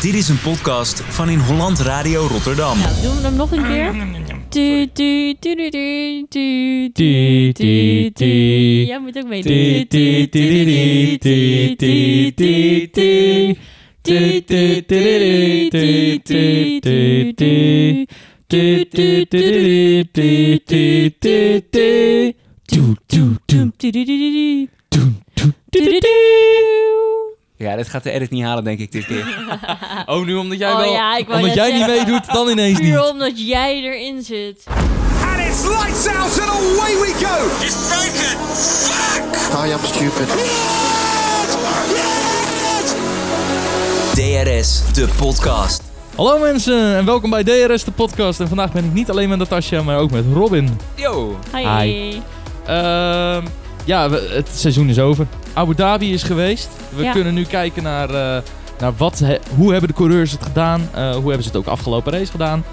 Dit is een podcast van In Holland Radio Rotterdam. Nou, doen we hem nog een keer? Tu, tu, tu, tu, tu, tu, Tu, tu, tu. Jij moet ook mee. Tu, tu, tu, tu, tu, tu, tu, tu. Tu, tu, tu, tu, tu, tu, tu, tu. Tu, tu, tu, tu, tu, tu, tu, tu. Doe, doe, doe, Tu, tu, tu, tu, Ja, dit gaat de edit niet halen, denk ik, dit keer. Oh, nu omdat jij Oh wel... ja, ik wou omdat jij niet meedoet, dan ineens Puur niet. omdat jij erin zit. And it's lights out and away we go. It's broken! Fuck! I am stupid. DRS, de podcast. Hallo mensen en welkom bij DRS, de podcast. En vandaag ben ik niet alleen met Natasja, maar ook met Robin. Yo. Hi. Hi. Ehm, ja, we- het seizoen is over. Abu Dhabi is geweest. We Ja. kunnen nu kijken naar, eh, naar wat he- hoe hebben de coureurs het gedaan. eh, hoe hebben ze het ook afgelopen race gedaan.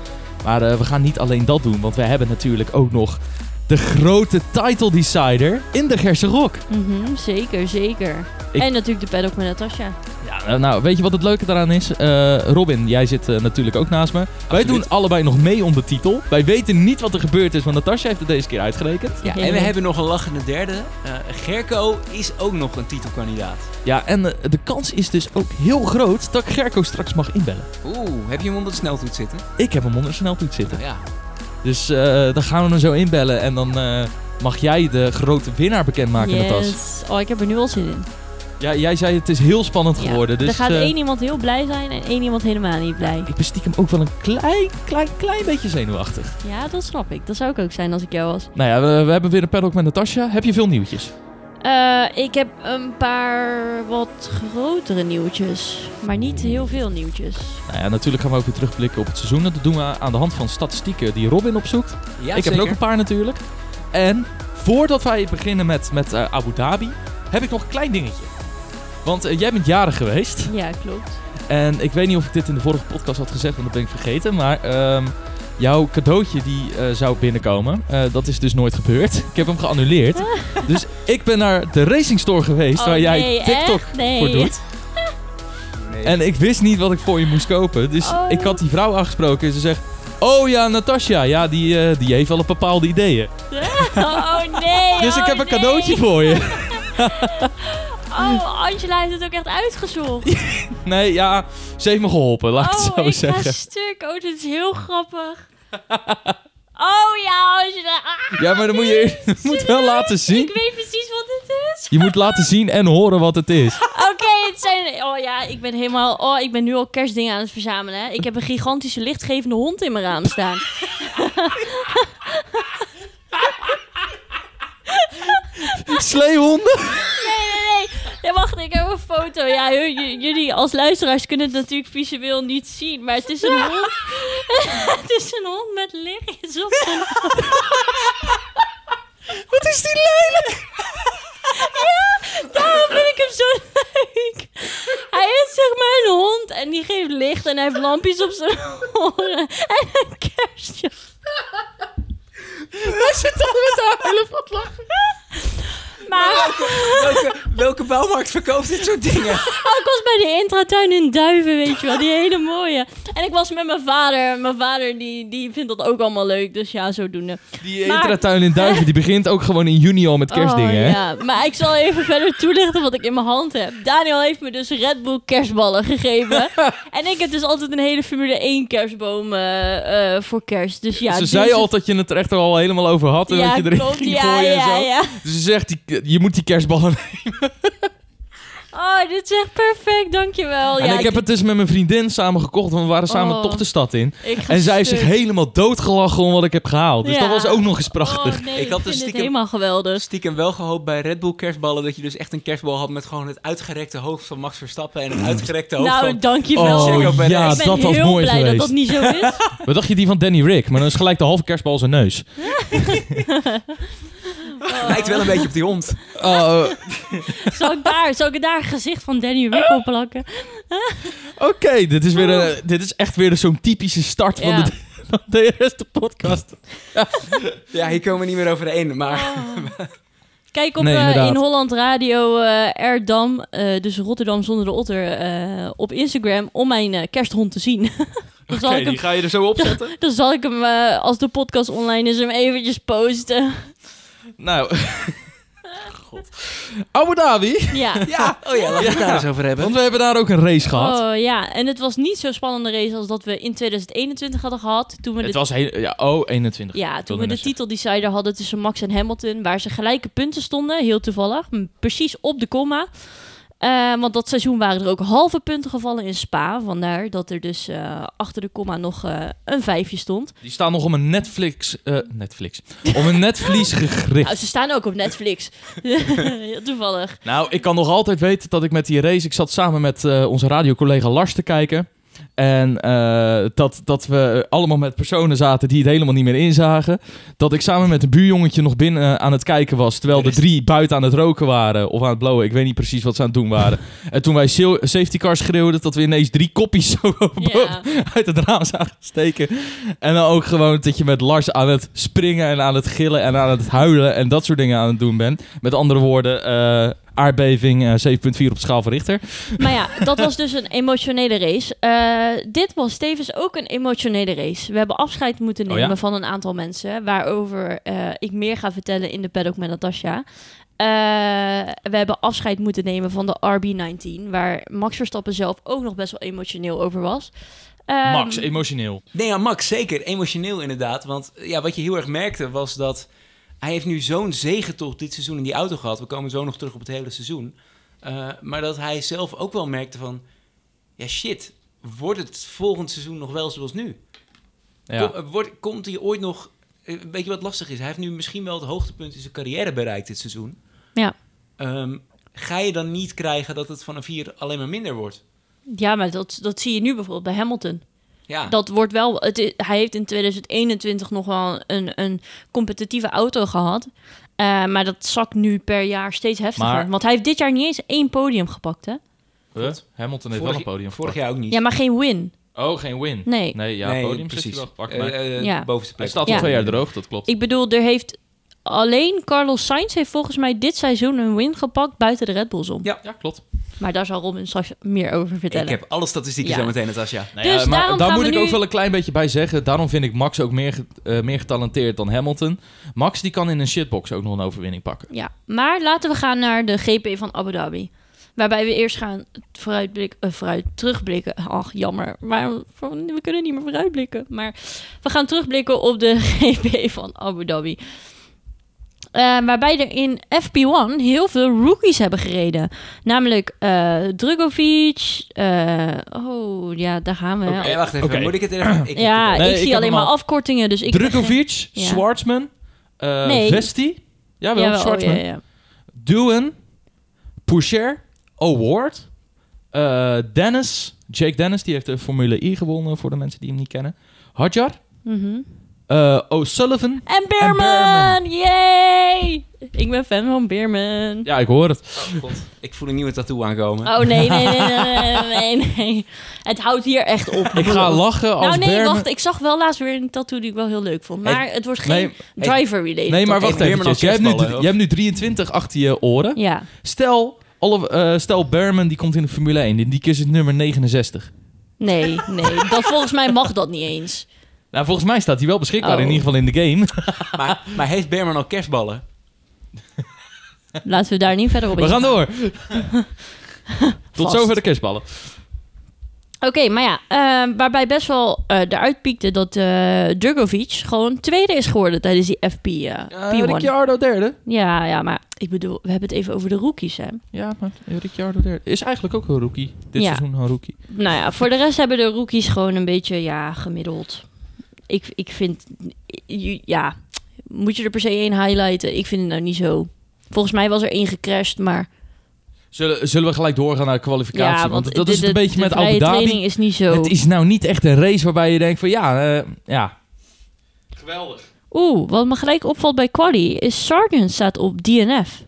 Maar eh, we gaan niet alleen dat doen, want we hebben natuurlijk ook nog de grote title decider in de Gerse Rok. Mhm, zeker, zeker. Ik- En natuurlijk de paddock met Natasja. Ja, eh, nou, weet je wat het leuke daaraan is? Eh, Robin, jij zit eh, natuurlijk ook naast me. Wij doen allebei nog mee om de titel. Wij weten niet wat er gebeurd is, want Natasja heeft het deze keer uitgerekend. Ja, en we hebben nog een lachende derde. Eh, Gerco is ook nog een titelkandidaat. Ja, en de kans is dus ook heel groot dat ik Gerco straks mag inbellen. Oeh, heb je hem onder de sneltoets zitten? Ik heb hem onder de sneltoets zitten. Nou ja. Dus eh, dan gaan we hem zo inbellen en dan eh, mag jij de grote winnaar bekendmaken, Natas. Yes. Oh, ik heb er nu al zin in. Ja, jij zei het is heel spannend Ja, geworden. Dus er gaat eh, één iemand heel blij zijn en één iemand helemaal niet blij. ik ben stiekem ook wel een klein, klein, klein beetje zenuwachtig. Ja, dat snap ik. Dat zou ik ook zijn als ik jou was. Nou ja, we, we hebben weer een paddock met Natasja. Heb je veel nieuwtjes? Eh, ik heb een paar wat grotere nieuwtjes. Maar niet heel veel nieuwtjes. Nou ja, natuurlijk gaan we ook weer terugblikken op het seizoen. Dat doen we aan de hand van statistieken die Robin opzoekt. ja ik heb er ook een paar natuurlijk. En voordat wij beginnen met, met eh, Abu Dhabi, heb ik nog een klein dingetje. Want eh, jij bent jarig geweest. Ja, klopt. En ik weet niet of ik dit in de vorige podcast had gezegd, want dat ben ik vergeten. Maar ehm, jouw cadeautje die eh, zou binnenkomen, eh, dat is dus nooit gebeurd. Ik heb hem geannuleerd. dus ik ben naar de Racing Store geweest, Oh, waar jij nee, TikTok? Nee. voor doet. Nee. En ik wist niet wat ik voor je moest kopen. Dus Oh. ik had die vrouw aangesproken en ze zegt... Oh ja, Natasja, ja, die, eh, die heeft wel een bepaalde ideeën. Oh nee. Dus ik oh, heb een nee. cadeautje voor je. Oh, Angela heeft het ook echt uitgezocht. Nee, ja, ze heeft me geholpen, laat ik het oh, zo ik zeggen. ga stuk. Oh, dit is heel grappig. Oh ja, Angela. Ah, Ja, maar dan moet je je moet wel laten zien. Ik weet precies wat dit is. Je moet laten zien en horen wat het is. Oké, het zijn... Oh ja, ik ben helemaal... Oh, ik ben nu al kerstdingen aan het verzamelen. Hè. Ik heb een gigantische lichtgevende hond in mijn raam staan. Sleehonden? Ja, wacht, ik heb een foto. Ja, jullie als luisteraars kunnen het natuurlijk visueel niet zien. Maar het is een hond. het is een hond met lichtjes op zijn Wat is die lelijk? Daarom vind ik hem zo leuk. Hij is zeg maar een hond en die geeft licht en hij heeft lampjes op zijn oren. En een kerstje. Hij zit al met haar hele van lachen. Maar welke, welke bouwmarkt verkoopt dit soort dingen? oh, ik was bij de intratuin in Duiven, weet je wel. Die hele mooie. En ik was met mijn vader. Mijn vader die, die vindt dat ook allemaal leuk. Dus ja, zodoende. Die Maar- intratuin in Duiven, die begint ook gewoon in juni al met kerstdingen, oh, hè? ja. Maar ik zal even verder toelichten wat ik in mijn hand heb. Daniel heeft me dus Red Bull kerstballen gegeven. en ik heb dus altijd een hele Formule 1 kerstboom eh, eh, voor kerst. Dus ja, ze zei is- al dat je het er echt al helemaal over had en ja, dat je erin klopt. ging ja, gooien en ja, zo. ja. Dus ze zegt, die, je moet die kerstballen Oh, dit is echt perfect, dankjewel. En ja, ik heb het dus met mijn vriendin samen gekocht, want we waren samen Oh. toch de stad in. ik En zij heeft zich helemaal doodgelachen om wat ik heb gehaald. Dus Ja. dat was ook nog eens prachtig. Oh, nee, Ik ik, had vind dus stiekem- helemaal geweldig. Stiekem wel gehoopt bij Red Bull kerstballen dat je dus echt een kerstbal had met gewoon het uitgerekte hoofd van Max Verstappen en het uitgerekte hoofd Nou, van... dankjewel. Oh Perez. ja, ik ben dat was heel mooi blij geweest. dat dat niet zo is. Wat dacht je die van Danny Rick? Maar dan is gelijk de halve kerstbal zijn neus. Lijkt wel een beetje op die hond. Oh, Zal ik daar, zal ik daar een gezicht van Danny Rick op plakken? Oké, dit is weer een, dit is echt weer zo'n typische start van Ja. de, van de eerste podcast. Ja, hier komen we niet meer overheen, maar... Oh. Kijk op Nee, eh, in Holland Radio eh Erdam, eh, dus Rotterdam zonder de otter, eh, op Instagram om mijn kersthond te zien. dan, zal Oké, hem, die ga je er zo opzetten? dan zal ik hem, als de podcast online is, hem eventjes posten. Nou... God. Abu Dhabi. ja. Ja, oh ja, laten we het daar eens over hebben. Want we hebben daar ook een race gehad. Oh ja, en het was niet zo'n spannende race als dat we in 2021 hadden gehad. Toen we het de, was heel... Ja, oh, 21. ja, toen we de titeldecider hadden tussen Max en Hamilton, waar ze gelijke punten stonden, heel toevallig, precies op de komma. Eh, want dat seizoen waren er ook halve punten gevallen in Spa. Vandaar dat er dus eh, achter de komma nog eh, een vijfje stond. Die staan nog om een Netflix... eh, Netflix. Om een Netflix gegrift. Nou, ze staan ook op Netflix. heel toevallig. Nou, ik kan nog altijd weten dat ik met die race... Ik zat samen met onze radiocollega Lars te kijken. En eh, dat, dat we allemaal met personen zaten die het helemaal niet meer inzagen. Dat ik samen met een buurjongetje nog binnen eh, aan het kijken was. Terwijl de drie buiten aan het roken waren. Of aan het blowen. Ik weet niet precies wat ze aan het doen waren. en toen wij safety car schreeuwden... dat we ineens drie kopjes zo uit het raam zagen steken. En dan ook gewoon dat je met Lars aan het springen en aan het gillen en aan het huilen en dat soort dingen aan het doen bent. Met andere woorden, eh, aardbeving eh, 7.4 op de schaal van Richter. Maar ja, dat was dus een emotionele race. Eh, dit was tevens ook een emotionele race. We hebben afscheid moeten Oh nemen ja? van een aantal mensen, waarover eh, ik meer ga vertellen in de paddock met Natasja. Eh, we hebben afscheid moeten nemen van de RB19, waar Max Verstappen zelf ook nog best wel emotioneel over was. Ehm, Max, emotioneel. Nee, ja, Max, zeker. Emotioneel inderdaad. Want ja, wat je heel erg merkte was dat... Hij heeft nu zo'n zegentocht dit seizoen in die auto gehad. We komen zo nog terug op het hele seizoen. Eh, maar dat hij zelf ook wel merkte van... Ja, shit. Wordt het volgend seizoen nog wel zoals nu? Ja. Kom- eh, wordt, komt hij ooit nog... eh, Weet je wat lastig is? Hij heeft nu misschien wel het hoogtepunt in zijn carrière bereikt dit seizoen. Ja. Ehm, ga je dan niet krijgen dat het van een vier alleen maar minder wordt? Ja, maar dat, dat zie je nu bijvoorbeeld bij Hamilton. Ja, Dat wordt wel. Het, hij heeft in 2021 nog wel een, een competitieve auto gehad. Eh, maar dat zakt nu per jaar steeds heftiger. Maar- Want hij heeft dit jaar niet eens één podium gepakt, hè? Huh? Hamilton heeft vorig, wel een podium vorig gepakt. jaar ook niet. Ja, maar geen win. Oh, geen win. Nee. Nee, ja, Nee, podium precies. wel. Wacht Eh, maar. eh, Ja. Bovenste Hij staat al Ja. twee jaar droog, dat klopt. Ik bedoel, er heeft alleen Carlos Sainz heeft volgens mij dit seizoen een win gepakt buiten de Red Bulls om. Ja. Ja, klopt. Maar daar zal Robin straks meer over vertellen. Ik heb alle statistieken Ja. zo meteen, Natasja. Nou Dus ja, maar daarom daar moet ik nu- ook wel een klein beetje bij zeggen. Daarom vind ik Max ook meer, eh, meer getalenteerd dan Hamilton. Max die kan in een shitbox ook nog een overwinning pakken. Ja, maar laten we gaan naar de GP van Abu Dhabi. Waarbij we eerst gaan vooruitblikken, eh, vooruit, terugblikken. Ach, jammer. Maar we kunnen niet meer vooruitblikken. Maar we gaan terugblikken op de GP van Abu Dhabi. Eh, waarbij er in FP1 heel veel rookies hebben gereden. Namelijk eh Drugovic. eh, oh, ja, daar gaan we. wacht even. Moet ik het even... Ik Ja, Nee, ik zie alleen maar al. afkortingen. Dus ik Drukovic, Ja. Schwartzman, eh, Nee. Vesti. Jawel, Jawel, oh, Schwartzman. ja, ja. Pouscher, Award, eh, Dennis, Jake Dennis, die heeft de Formule I gewonnen voor de mensen die hem niet kennen. Hadjar, Mhm. Eh, O'Sullivan. En Beerman! Yay! Ik ben fan van Beerman. Ja, ik hoor het. Oh, God. Ik voel een nieuwe tattoo aankomen. Oh nee, nee, nee, nee, nee, nee, nee. Het houdt hier echt op. Ik ga lachen als Nou nee, Beerman- wacht. Ik zag wel laast weer een tattoo die ik wel heel leuk vond. Maar het wordt geen Nee, driver-related. nee, maar wacht Beerman even. Jij hebt, nu, hebt nu 23 achter je oren. Ja. Stel, alle, eh, stel Behrman die komt in de Formule 1. Die, die kiest het nummer 69. Nee, nee. Dat, volgens mij mag dat niet eens. Nou, volgens mij staat hij wel beschikbaar, Oh. in ieder geval in de game. Maar, maar heeft Berman al kerstballen? Laten we daar niet verder op We ingaan. gaan door. Tot zover de kerstballen. Oké, maar ja. eh, waarbij best wel eh eruit piekte dat eh Drugovic gewoon tweede is geworden tijdens die FP P1. Ricciardo derde. Ja, ja, maar ik bedoel, we hebben het even over de rookies, hè. Ja, maar Ricciardo derde. Is eigenlijk ook een rookie. Dit Ja. seizoen een rookie. Nou ja, voor de rest hebben de rookies gewoon een beetje, ja, gemiddeld. Ik, ik vind, ja, moet je er per se één highlighten? Ik vind het nou niet zo. Volgens mij was er één gecrashed, maar Zullen, zullen we gelijk doorgaan naar de kwalificatie? ja, want, want dat de- is het de- een beetje de met Abu Dhabi. training is niet zo. Het is nou niet echt een race waarbij je denkt van ja, eh, ja. Geweldig. Oeh, wat me gelijk opvalt bij Quali is Sargent staat op DNF.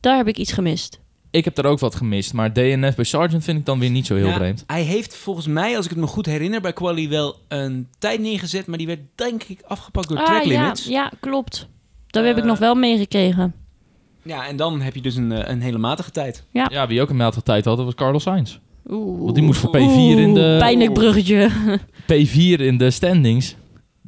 Daar heb ik iets gemist. Ik heb er ook wat gemist, maar DNF bij Sargent vind ik dan weer niet zo heel Ja, vreemd. Hij heeft volgens mij, als ik het me goed herinner, bij Quali wel een tijd neergezet, maar die werd denk ik afgepakt door track ah, ja, limits. ja, klopt. Daar heb ik Eh, nog wel meegekregen. Ja, en dan heb je dus een, eh, een hele matige tijd. Ja, wie ook een matige tijd had, dat was Carlos Sainz. Oeh. Want die moest voor P4 in de, Pijnlijk bruggetje. P4 in de standings.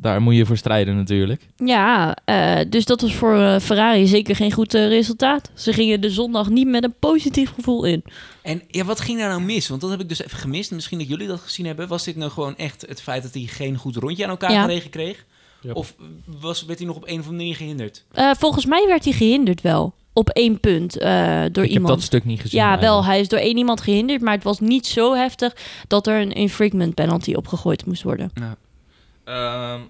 Daar moet je voor strijden natuurlijk. Ja, eh, dus dat was voor eh, Ferrari zeker geen goed eh, resultaat. Ze gingen de zondag niet met een positief gevoel in. En ja, wat ging daar nou mis? Want dat heb ik dus even gemist. Misschien dat jullie dat gezien hebben. Was dit nou gewoon echt het feit dat hij geen goed rondje aan elkaar Ja. geregen kreeg? Ja. Of was, werd hij nog op een of andere manier gehinderd? Eh, volgens mij werd hij gehinderd wel. Op één punt eh, door ik iemand. heb dat stuk niet gezien. ja, wel. Hij is door één iemand gehinderd. Maar het was niet zo heftig dat er een infringement penalty opgegooid moest worden. Ehm,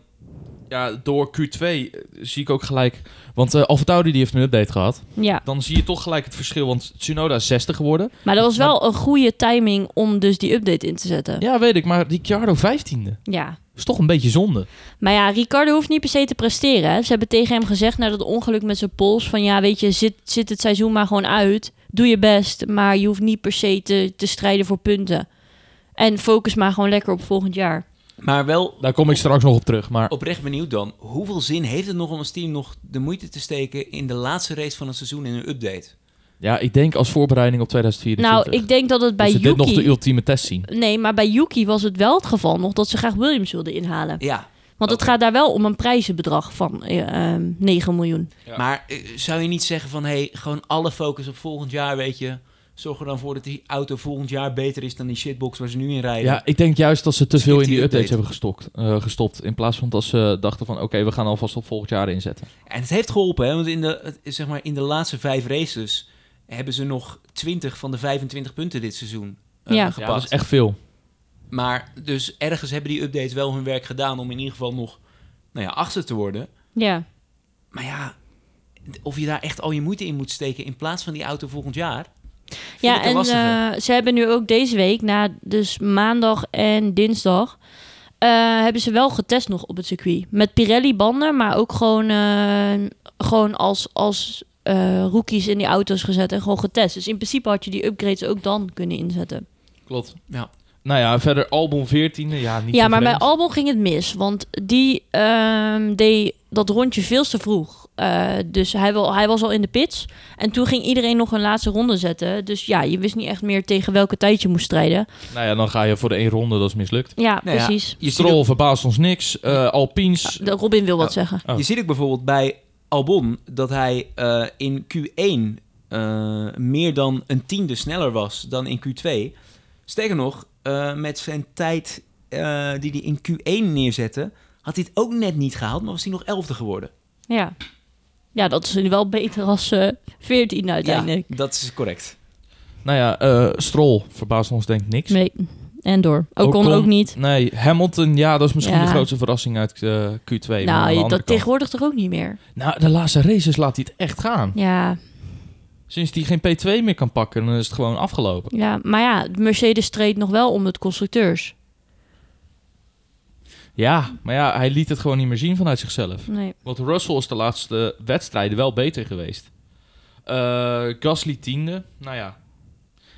ja, door Q2 eh, zie ik ook gelijk... Want Tauri die heeft een update gehad. Ja, Dan zie je toch gelijk het verschil. Want Tsunoda is 60 geworden. maar dat was wel een goede timing om dus die update in te zetten. Ja, weet ik. Maar Ricciardo 15e. Ja. is toch een beetje zonde. Maar ja, Ricardo hoeft niet per se te presteren. Hè. Ze hebben tegen hem gezegd na dat ongeluk met zijn pols... van ja, weet je, zit, zit het seizoen maar gewoon uit. Doe je best, maar je hoeft niet per se te, te strijden voor punten. En focus maar gewoon lekker op volgend jaar. Maar wel Daar kom ik straks nog op terug. Maar oprecht benieuwd dan. Hoeveel zin heeft het nog om als team nog de moeite te steken... in de laatste race van het seizoen in een update? ja, ik denk als voorbereiding op 2024. Nou, ik denk dat het bij dat ze dit nog de Yuki... ultieme test zien. Nee, maar bij Yuki was het wel het geval nog dat ze graag Williams wilden inhalen. Ja, Want het gaat daar wel om een prijzenbedrag van eh, eh, 9 miljoen. Ja. maar eh, zou je niet zeggen van... hé, hey, gewoon alle focus op volgend jaar, weet je... Zorg er dan voor dat die auto volgend jaar beter is dan die shitbox waar ze nu in rijden. Ja, ik denk juist dat ze te veel in die updates update. hebben gestokt, eh, gestopt. In plaats van dat ze dachten van oké, we gaan alvast op volgend jaar inzetten. En het heeft geholpen, hè? want in de, zeg maar, in de laatste vijf races hebben ze nog 20 van de 25 punten dit seizoen eh, Ja. Ja, gepakt. dat is echt veel. Maar dus ergens hebben die updates wel hun werk gedaan om in ieder geval nog nou ja, achter te worden. Ja. Maar ja, of je daar echt al je moeite in moet steken in plaats van die auto volgend jaar. Ja, en eh, ze hebben nu ook deze week, na dus maandag en dinsdag, eh, hebben ze wel getest nog op het circuit. Met Pirelli banden, maar ook gewoon, eh, gewoon als, als eh, rookies in die auto's gezet en gewoon getest. Dus in principe had je die upgrades ook dan kunnen inzetten. Klopt. Ja. Nou ja, verder Albon 14e. Ja, niet ja, maar bij. Albon ging het mis, want die ehm, deed dat rondje veel te vroeg. Eh, dus hij, wil, hij was al in de pits. En toen ging iedereen nog een laatste ronde zetten. Dus ja, je wist niet echt meer tegen welke tijd je moest strijden. Nou ja, dan ga je voor de één ronde, dat is mislukt. Ja, Nou precies. je, ook, verbaast ons niks. Eh Alpines. De Robin wil wat Ja. zeggen. Oh. je ziet ook bijvoorbeeld bij Albon dat hij eh, in Q1 eh, meer dan een tiende sneller was dan in Q2. Sterker nog, eh, met zijn tijd eh, die hij in Q1 neerzette, had hij het ook net niet gehaald, maar was hij nog elfde geworden. Ja. Ja, dat is nu wel beter als eh 14 uiteindelijk. Ja, dat is correct. Nou ja, eh Stroll verbaast ons denk ik niks. Nee. En door. Ook kon Ocon- ook niet. Nee, Hamilton, ja, dat is misschien Ja. de grootste verrassing uit eh, Q2. maar aan de nou, je- kant- dat tegenwoordig toch ook niet meer. Nou, de laatste races laat hij het echt gaan. Ja, Sinds hij geen P2 meer kan pakken, dan is het gewoon afgelopen. ja, maar ja, Mercedes streed nog wel om het constructeurs. Ja, maar ja, hij liet het gewoon niet meer zien vanuit zichzelf. Nee. Want Russell is de laatste wedstrijden wel beter geweest. Eh, Gasly tiende, nou ja.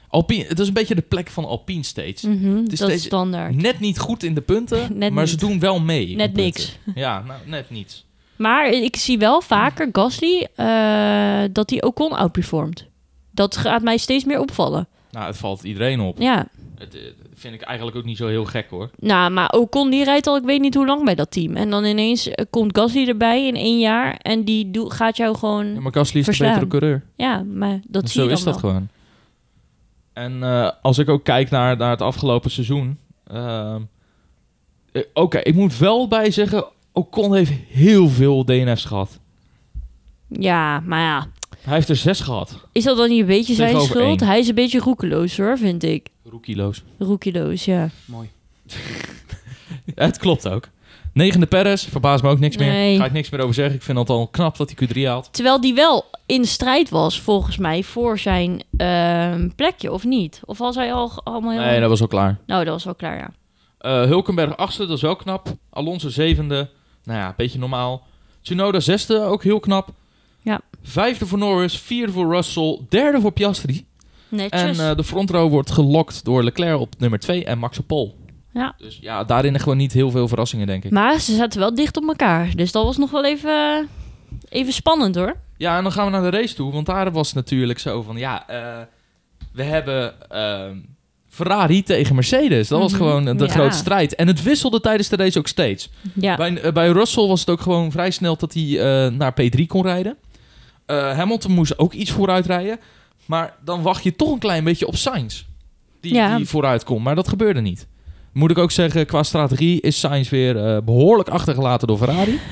Alpine, het is een beetje de plek van Alpine steeds. Mhm, is dat is standaard. Net niet goed in de punten, maar niet. ze doen wel mee. Net niks. Ja, nou, net niets. Maar ik zie wel vaker Gasly eh, dat hij Ocon outperformt. Dat gaat mij steeds meer opvallen. Nou, het valt iedereen op. Ja, Het eh, vind ik eigenlijk ook niet zo heel gek hoor. nou, maar Ocon die rijdt al ik weet niet hoe lang bij dat team. En dan ineens eh, komt Gasly erbij in één jaar en die doe- gaat jou gewoon... Ja, maar Gasly is de betere coureur. Ja, maar dat zie Zo je dan is dat gewoon. En eh, als ik ook kijk naar, naar het afgelopen seizoen. eh, Oké, ik moet wel bij zeggen. Ocon heeft heel veel DNF's gehad. Ja, maar ja. Hij heeft er zes gehad. Is dat dan niet een beetje zijn Tegenover schuld? één. Hij is een beetje roekeloos hoor, vind ik. Roekieloos. Roekeloos, ja. Mooi. het klopt ook. Negende Perez, verbaast me ook niks meer. Nee. Ga ik niks meer over zeggen. Ik vind het al knap dat hij Q3 haalt. Terwijl die wel in strijd was, volgens mij, voor zijn ehm, plekje, of niet? Of was hij al allemaal heel... Nee, dat was al klaar. Nou, dat was wel klaar, ja. Eh, Hulkenberg achtste, dat is wel knap. Alonso zevende. Nou ja, een beetje normaal. Tsunoda zesde, ook heel knap. Vijfde voor Norris, vierde voor Russell, derde voor Piastri. Netjes. En eh, de front row wordt gelokt door Leclerc op nummer 2 en Max op pol. Ja. Dus ja, daarin gewoon niet heel veel verrassingen, denk ik. Maar ze zaten wel dicht op elkaar. Dus dat was nog wel even, even spannend, hoor. Ja, en dan gaan we naar de race toe. Want daar was natuurlijk zo van... Ja, eh, we hebben ehm, Ferrari tegen Mercedes. Dat was Mhm, gewoon de ja. grote strijd. En het wisselde tijdens de race ook steeds. Ja. Bij, eh, bij Russell was het ook gewoon vrij snel dat hij eh, naar P3 kon rijden. Eh, Hamilton moest ook iets vooruit rijden. Maar dan wacht je toch een klein beetje op Sainz. Die, Ja. die vooruit komt. Maar dat gebeurde niet. Moet ik ook zeggen, qua strategie is Sainz weer eh, behoorlijk achtergelaten door Ferrari.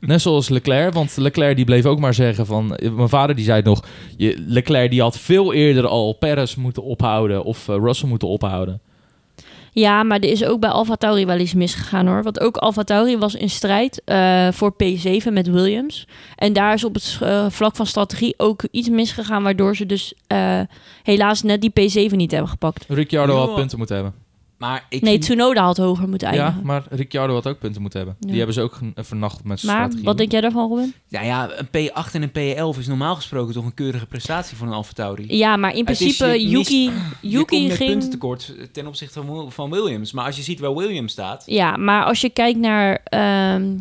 Net zoals Leclerc, want Leclerc die bleef ook maar zeggen van... eh, Mijn vader die zei het nog, je, Leclerc die had veel eerder al Perez moeten ophouden of Russell moeten ophouden. Ja, maar er is ook bij Alfa Tauri wel iets misgegaan hoor. Want ook Alfa Tauri was in strijd eh, voor P7 met Williams. En daar is op het eh, vlak van strategie ook iets misgegaan... waardoor ze dus eh, helaas net die P7 niet hebben gepakt. Ricciardo had punten moeten hebben. Maar ik nee, vind- Tsunoda had hoger moeten Ja, eindigen. maar Ricciardo had ook punten moeten hebben. Ja. Die hebben ze ook vernacht met zijn maar strategie. wat denk jij daarvan, Robin? Nou ja, een P8 en een P11 is normaal gesproken toch een keurige prestatie voor een Alfa Tauri. Ja, maar in Het is- principe, je mist- Yuki, Je komt Yuki met punten ging... tekort ten opzichte van, van Williams. Maar als je ziet waar Williams staat... Ja, maar als je kijkt naar, ehm,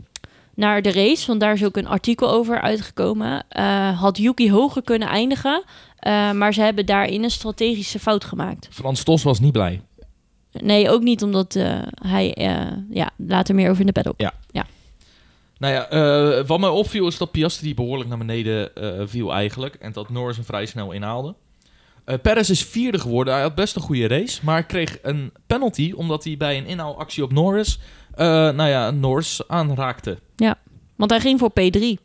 naar de race, want daar is ook een artikel over uitgekomen, eh, had Yuki hoger kunnen eindigen, eh, maar ze hebben daarin een strategische fout gemaakt. Frans Tos was niet blij. Nee, ook niet omdat eh, hij, eh, ja, later meer over in de paddock. Nou ja, eh, wat mij opviel is dat Piastri behoorlijk naar beneden viel eigenlijk. En dat Norris hem vrij snel inhaalde. Eh Perez is vierde geworden. Hij had best een goede race. Maar kreeg een penalty omdat hij bij een inhaalactie op Norris... nou ja, Norris aanraakte. Want hij ging voor P3.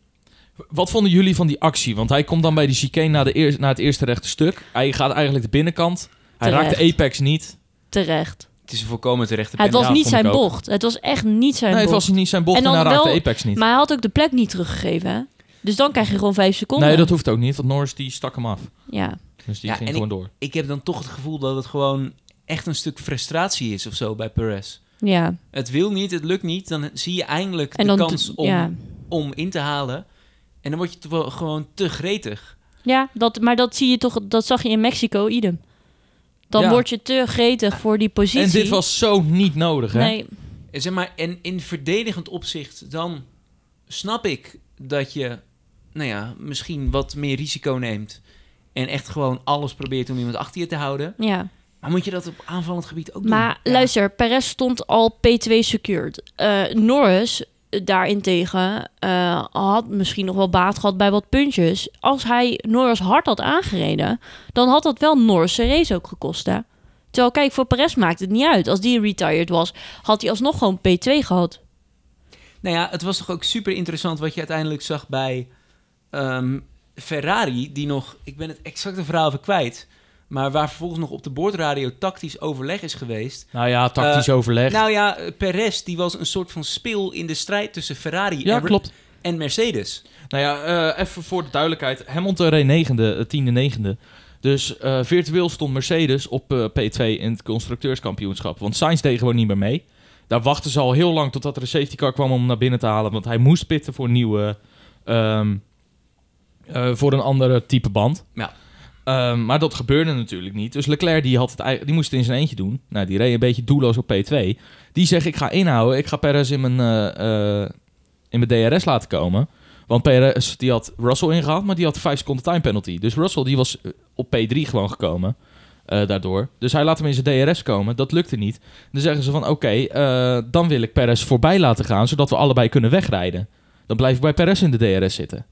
Wat vonden jullie van die actie? Want hij komt dan bij die chicane naar, de eer- naar het eerste rechte stuk. Hij gaat eigenlijk de binnenkant. Hij Terecht. raakt de apex niet. Terecht. Het is een volkomen terechte Het was niet zijn ik bocht. Het was echt niet zijn Nee, het bocht. was niet zijn bocht En en, dan de apex niet. Maar hij had ook de plek niet teruggegeven, hè? Dus dan krijg je gewoon vijf seconden. Nee, dat hoeft ook niet. Want Norris die stak hem af. Ja. Dus die Ja, ging en gewoon door. Ik heb dan toch het gevoel dat het gewoon echt een stuk frustratie is of zo bij Perez. Ja. Het wil niet, het lukt niet. Dan zie je eindelijk En de dan kans om, ja. om in te halen. En dan word je toch wel gewoon te gretig. Ja, dat, maar dat zie je toch, dat zag je in Mexico, idem. Dan Ja. word je te gretig voor die positie. En dit was zo niet nodig, hè? Nee, En Zeg maar, en in verdedigend opzicht, dan snap ik dat je, nou ja, misschien wat meer risico neemt. En echt gewoon alles probeert om iemand achter je te houden. ja. Maar moet je dat op aanvallend gebied ook doen? Maar Ja. luister, Perez stond al P2 secured. Eh, Norris daarentegen eh, had misschien nog wel baat gehad bij wat puntjes. Als hij Norris hard had aangereden, dan had dat wel Norris race ook gekost, hè? Terwijl, kijk, voor Perez maakt het niet uit. Als die retired was, had hij alsnog gewoon P2 gehad. Nou ja, het was toch ook super interessant wat je uiteindelijk zag bij ehm, Ferrari, die nog, ik ben het exacte verhaal even kwijt, maar waar vervolgens nog op de boordradio tactisch overleg is geweest. Nou ja, tactisch Eh, overleg. Nou ja, eh, Perez die was een soort van speel in de strijd tussen Ferrari ja, en, klopt. en Mercedes. Nou ja, eh, even voor de duidelijkheid. Hamilton reed negende, tiende, negende. Dus eh, virtueel stond Mercedes op eh, P2 in het constructeurskampioenschap. Want Sainz deed gewoon niet meer mee. Daar wachten ze al heel lang totdat er een safety car kwam om hem naar binnen te halen. Want hij moest pitten voor een nieuwe... ehm, eh, voor een andere type band. Ja. Ehm, maar dat gebeurde natuurlijk niet. Dus Leclerc die had het, die moest het in zijn eentje doen. Nou, die reed een beetje doelloos op P2. Die zegt, ik ga inhouden. Ik ga Perez in mijn, eh, eh, in mijn DRS laten komen. Want Perez die had Russell ingehaald, maar die had 5 seconden time penalty. Dus Russell die was eh, op P3 gewoon gekomen daardoor. Dus hij laat hem in zijn DRS komen. Dat lukte niet. Dan zeggen ze van oké, dan wil ik Perez voorbij laten gaan, zodat we allebei kunnen wegrijden. Dan blijf ik bij Perez in de DRS zitten.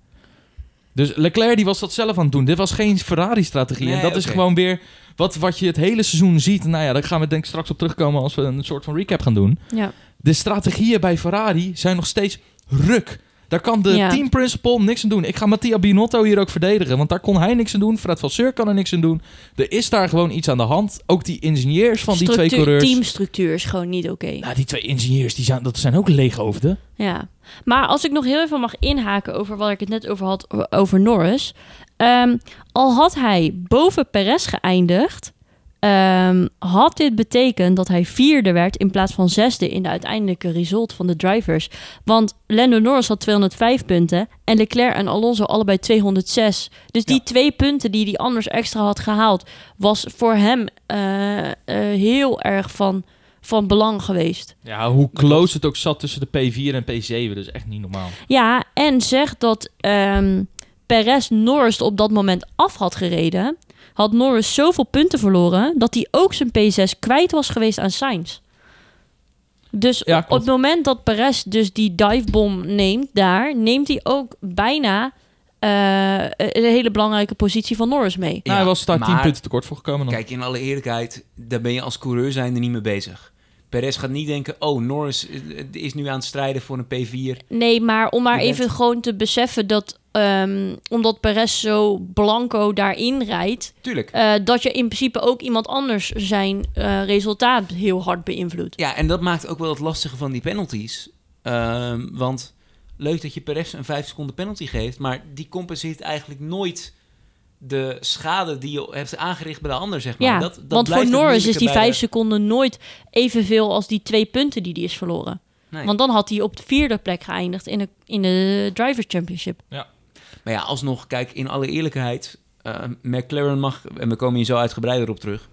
Dus Leclerc die was dat zelf aan het doen. Dit was geen Ferrari-strategie. en dat is gewoon weer wat, wat je het hele seizoen ziet. Nou ja, daar gaan we denk ik straks op terugkomen als we een soort van recap gaan doen. Ja. De strategieën bij Ferrari zijn nog steeds ruk. Daar kan de Ja. team principal niks aan doen. Ik ga Mattia Binotto hier ook verdedigen, want daar kon hij niks aan doen. Fred Vasseur kan er niks aan doen. Er is daar gewoon iets aan de hand. Ook die ingenieurs van die twee coureurs. Teamstructuur is gewoon niet oké. Nou, die twee ingenieurs, die zijn, dat zijn ook leeghoofden. Ja, maar als ik nog heel even mag inhaken over wat ik het net over had, over Norris. Ehm, al had hij boven Perez geëindigd, ehm, had dit betekend dat hij vierde werd in plaats van zesde in de uiteindelijke result van de drivers. Want Lando Norris had 205 punten en Leclerc en Alonso allebei 206. Dus die Ja. twee punten die hij anders extra had gehaald, was voor hem eh, eh, heel erg van, van belang geweest. Ja, hoe close het ook zat tussen de P4 en P7. Dat is echt niet normaal. Ja, en zeg dat ehm, Perez Norris op dat moment af had gereden, had Norris zoveel punten verloren dat hij ook zijn P6 kwijt was geweest aan Sainz. Dus Ja, op het moment dat Perez dus die divebom neemt daar, neemt hij ook bijna eh, een hele belangrijke positie van Norris mee. Nou, hij was daar 10 maar- punten tekort voor gekomen dan. Kijk, in alle eerlijkheid, daar ben je als coureur zijnde niet mee bezig. Perez gaat niet denken, oh, Norris eh, is nu aan het strijden voor een P4. Nee, maar om maar even gewoon te beseffen dat ehm, omdat Perez zo blanco daarin rijdt, Tuurlijk. eh, dat je in principe ook iemand anders zijn eh, resultaat heel hard beïnvloedt. Ja, en dat maakt ook wel het lastige van die penalties. Ehm, want leuk dat je Perez een 5 seconden penalty geeft, maar die compenseert eigenlijk nooit de schade die je hebt aangericht bij de ander, zeg maar. Ja, dat, dat want voor Norris is die vijf de- seconden nooit evenveel als die twee punten die hij is verloren. Nee. Want dan had hij op de vierde plek geëindigd in de, in de Drivers' Championship. Maar ja, alsnog, kijk, in alle eerlijkheid, eh, McLaren mag, en we komen hier zo uitgebreider op terug,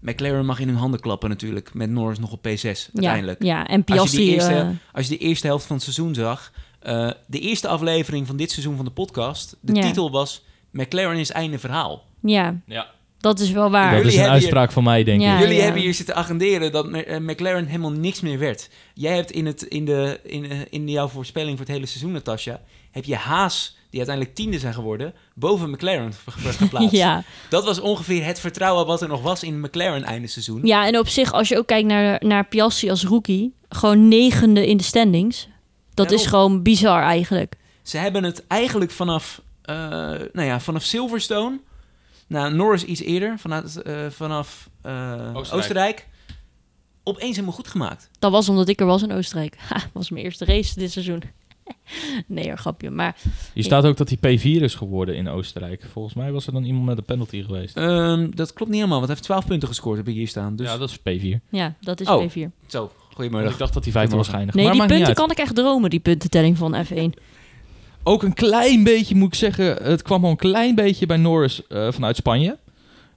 McLaren mag in hun handen klappen natuurlijk, met Norris nog op P6 uiteindelijk. Ja, ja, en Als je, Piastri... die eerste, eh, als je de eerste helft van het seizoen zag, eh, de eerste aflevering van dit seizoen van de podcast, de Ja. titel was McLaren is einde verhaal. ja, Ja. dat is wel waar. Dat Jullie is een hier- uitspraak van mij, denk Ja. ik. Jullie ja. hebben hier zitten agenderen dat eh, McLaren helemaal niks meer werd. Jij hebt in, het, in, de, in, eh, in jouw voorspelling voor het hele seizoen, Natasja, heb je Haas, die uiteindelijk tiende zijn geworden, boven McLaren ge- geplaatst. Ja. Dat was ongeveer het vertrouwen wat er nog was in McLaren einde seizoen. ja, en op zich, als je ook kijkt naar, naar Piastri als rookie, gewoon negende in de standings. Dat is gewoon bizar eigenlijk. Ze hebben het eigenlijk vanaf, nou ja, vanaf Silverstone, nou, Norris iets eerder, vanuit, eh, vanaf eh, Oostenrijk. Oostenrijk. opeens helemaal goed gemaakt. Dat was omdat ik er was in Oostenrijk. Ha, was mijn eerste race dit seizoen. nee, hoor, grapje. Maar Hier staat ook dat hij P4 is geworden in Oostenrijk. Volgens mij was er dan iemand met een penalty geweest. Ehm, dat klopt niet helemaal, want hij heeft 12 punten gescoord, heb ik hier staan. Dus Ja, dat is P4. ja, dat is Oh. P4. zo, Want goedemiddag. ik dacht dat hij vijfde was geëindigd. Nee, maar die punten kan ik echt dromen, die puntentelling van F1. Ook een klein beetje, moet ik zeggen, het kwam al een klein beetje bij Norris eh, vanuit Spanje.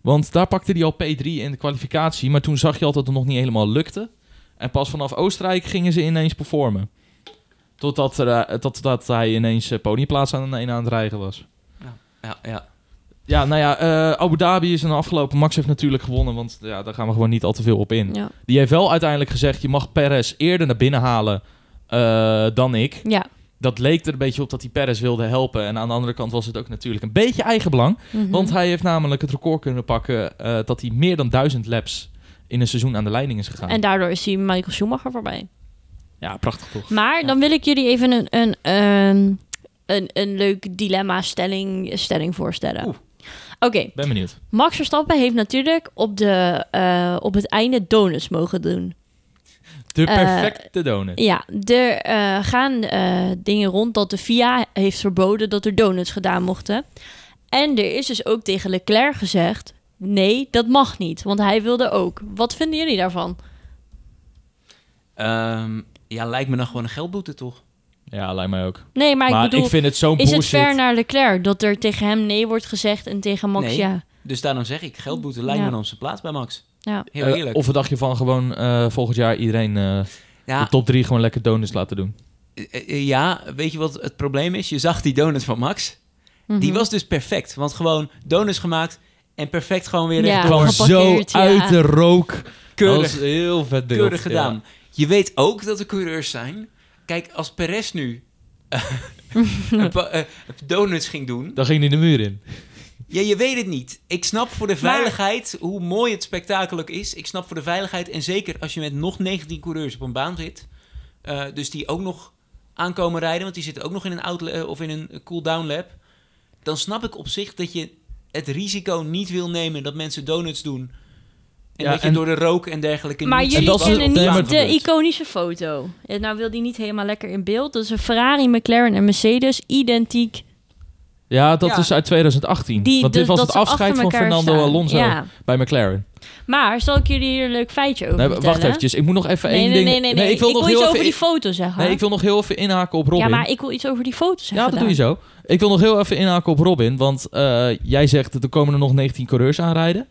Want daar pakte hij al P3 in de kwalificatie. Maar toen zag je al dat het nog niet helemaal lukte. En pas vanaf Oostenrijk gingen ze ineens performen. Totdat er, eh, tot, dat hij ineens eh, podiumplaats aan, een aan het rijden was. Ja, ja. Ja, nou ja, eh, Abu Dhabi is een afgelopen. Max heeft natuurlijk gewonnen, want ja, daar gaan we gewoon niet al te veel op in. Ja. Die heeft wel uiteindelijk gezegd, je mag Perez eerder naar binnen halen eh, dan ik. ja. Dat leek er een beetje op dat hij Perez wilde helpen. En aan de andere kant was het ook natuurlijk een beetje eigenbelang. Mhm. Want hij heeft namelijk het record kunnen pakken eh, dat hij meer dan duizend laps in een seizoen aan de leiding is gegaan. En daardoor is hij Michael Schumacher voorbij. Ja, prachtig toch? Maar dan wil ik jullie even een, een, een, een, een leuk dilemma-stelling stelling voorstellen. Oeh. Oké, Ben benieuwd. Max Verstappen heeft natuurlijk op, de, eh, op het einde donuts mogen doen. De Eh, perfecte donut. Ja, er eh, gaan eh, dingen rond dat de FIA heeft verboden dat er donuts gedaan mochten. En er is dus ook tegen Leclerc gezegd: nee, dat mag niet, want hij wilde ook. Wat vinden jullie daarvan? Ehm, ja, lijkt me dan gewoon een geldboete, toch? Ja, lijkt mij ook. Nee, maar, maar ik bedoel, ik vind het zo'n is bullshit. het fair naar Leclerc dat er tegen hem nee wordt gezegd en tegen Max Nee. ja? Dus daarom zeg ik, geldboete lijkt Ja. me dan op zijn plaats bij Max. Ja. Heel Eh, eerlijk. of dacht je van gewoon eh, volgend jaar iedereen eh, ja, de top drie gewoon lekker donuts laten doen? ja, weet je wat het probleem is? Je zag die donut van Max. Die Mhm. was dus perfect. Want gewoon donuts gemaakt en perfect gewoon weer Ja. Kwam zo ja. uit de rook. Dat Keurig, was heel vet beeld. keurig Ja. gedaan. Je weet ook dat er coureurs zijn. Kijk, als Perez nu een pa- eh, donuts ging doen. Dan ging hij de muur in. Ja, je weet het niet. Ik snap voor de Maar- veiligheid hoe mooi het spektakel ook is. Ik snap voor de veiligheid. En zeker als je met nog 19 coureurs op een baan zit. eh, dus die ook nog aankomen rijden. Want die zitten ook nog in een outlet of in een cool-down lab. Dan snap ik op zich dat je het risico niet wil nemen dat mensen donuts doen. En Ja, dat je en- door de rook en dergelijke Maar niet jullie dat is- kennen niet maar- de iconische foto. En nou wil die niet helemaal lekker in beeld. Dat is een Ferrari, McLaren en Mercedes. Identiek. Ja, dat Ja. is uit 2018. Die, Want dit dus was het afscheid van Fernando staan. Alonso Ja. bij McLaren. Maar zal ik jullie hier een leuk feitje over Nee, vertellen? wacht eventjes. Ik moet nog even Nee, één nee, ding... nee, nee, nee. ik wil nog iets heel over even... die foto zeggen. Nee, ik wil nog heel even inhaken op Robin. Ja, maar ik wil iets over die foto zeggen. Ja, dat doe je zo. Ik wil nog heel even inhaken op Robin. Want eh, jij zegt dat er komen er nog 19 coureurs aanrijden.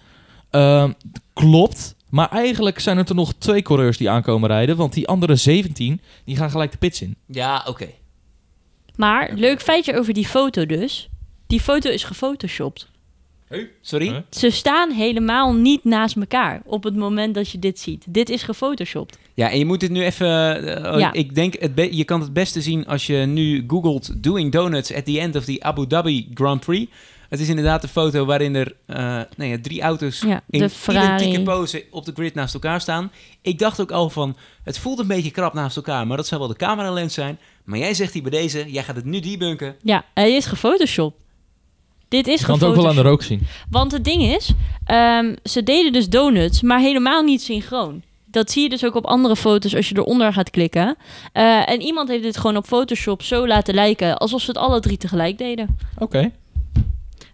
Ehm klopt. Maar eigenlijk zijn er er nog twee coureurs die aankomen rijden. Want die andere 17, die gaan gelijk de pits in. Ja, oké. Maar leuk feitje over die foto dus. Die foto is gefotoshopt. Sorry? Huh? Ze staan helemaal niet naast elkaar op het moment dat je dit ziet. Dit is gefotoshopt. Ja, en je moet dit nu even... eh, oh, Ja. Ik denk, het be- je kan het beste zien als je nu googelt... Doing Donuts at the end of the Abu Dhabi Grand Prix. Het is inderdaad een foto waarin er nou ja, drie auto's... Ja, in de identieke pose op de grid naast elkaar staan. Ik dacht ook al van, het voelt een beetje krap naast elkaar... maar dat zou wel de cameralens zijn. Maar jij zegt hier bij deze, jij gaat het nu debunken. Ja, hij is gefotoshopt. Dit is Je kan het ook wel aan de rook zien. Want het ding is, ehm, ze deden dus donuts, maar helemaal niet synchroon. Dat zie je dus ook op andere foto's als je eronder gaat klikken. Eh, en iemand heeft dit gewoon op Photoshop zo laten lijken alsof ze het alle drie tegelijk deden. Oké.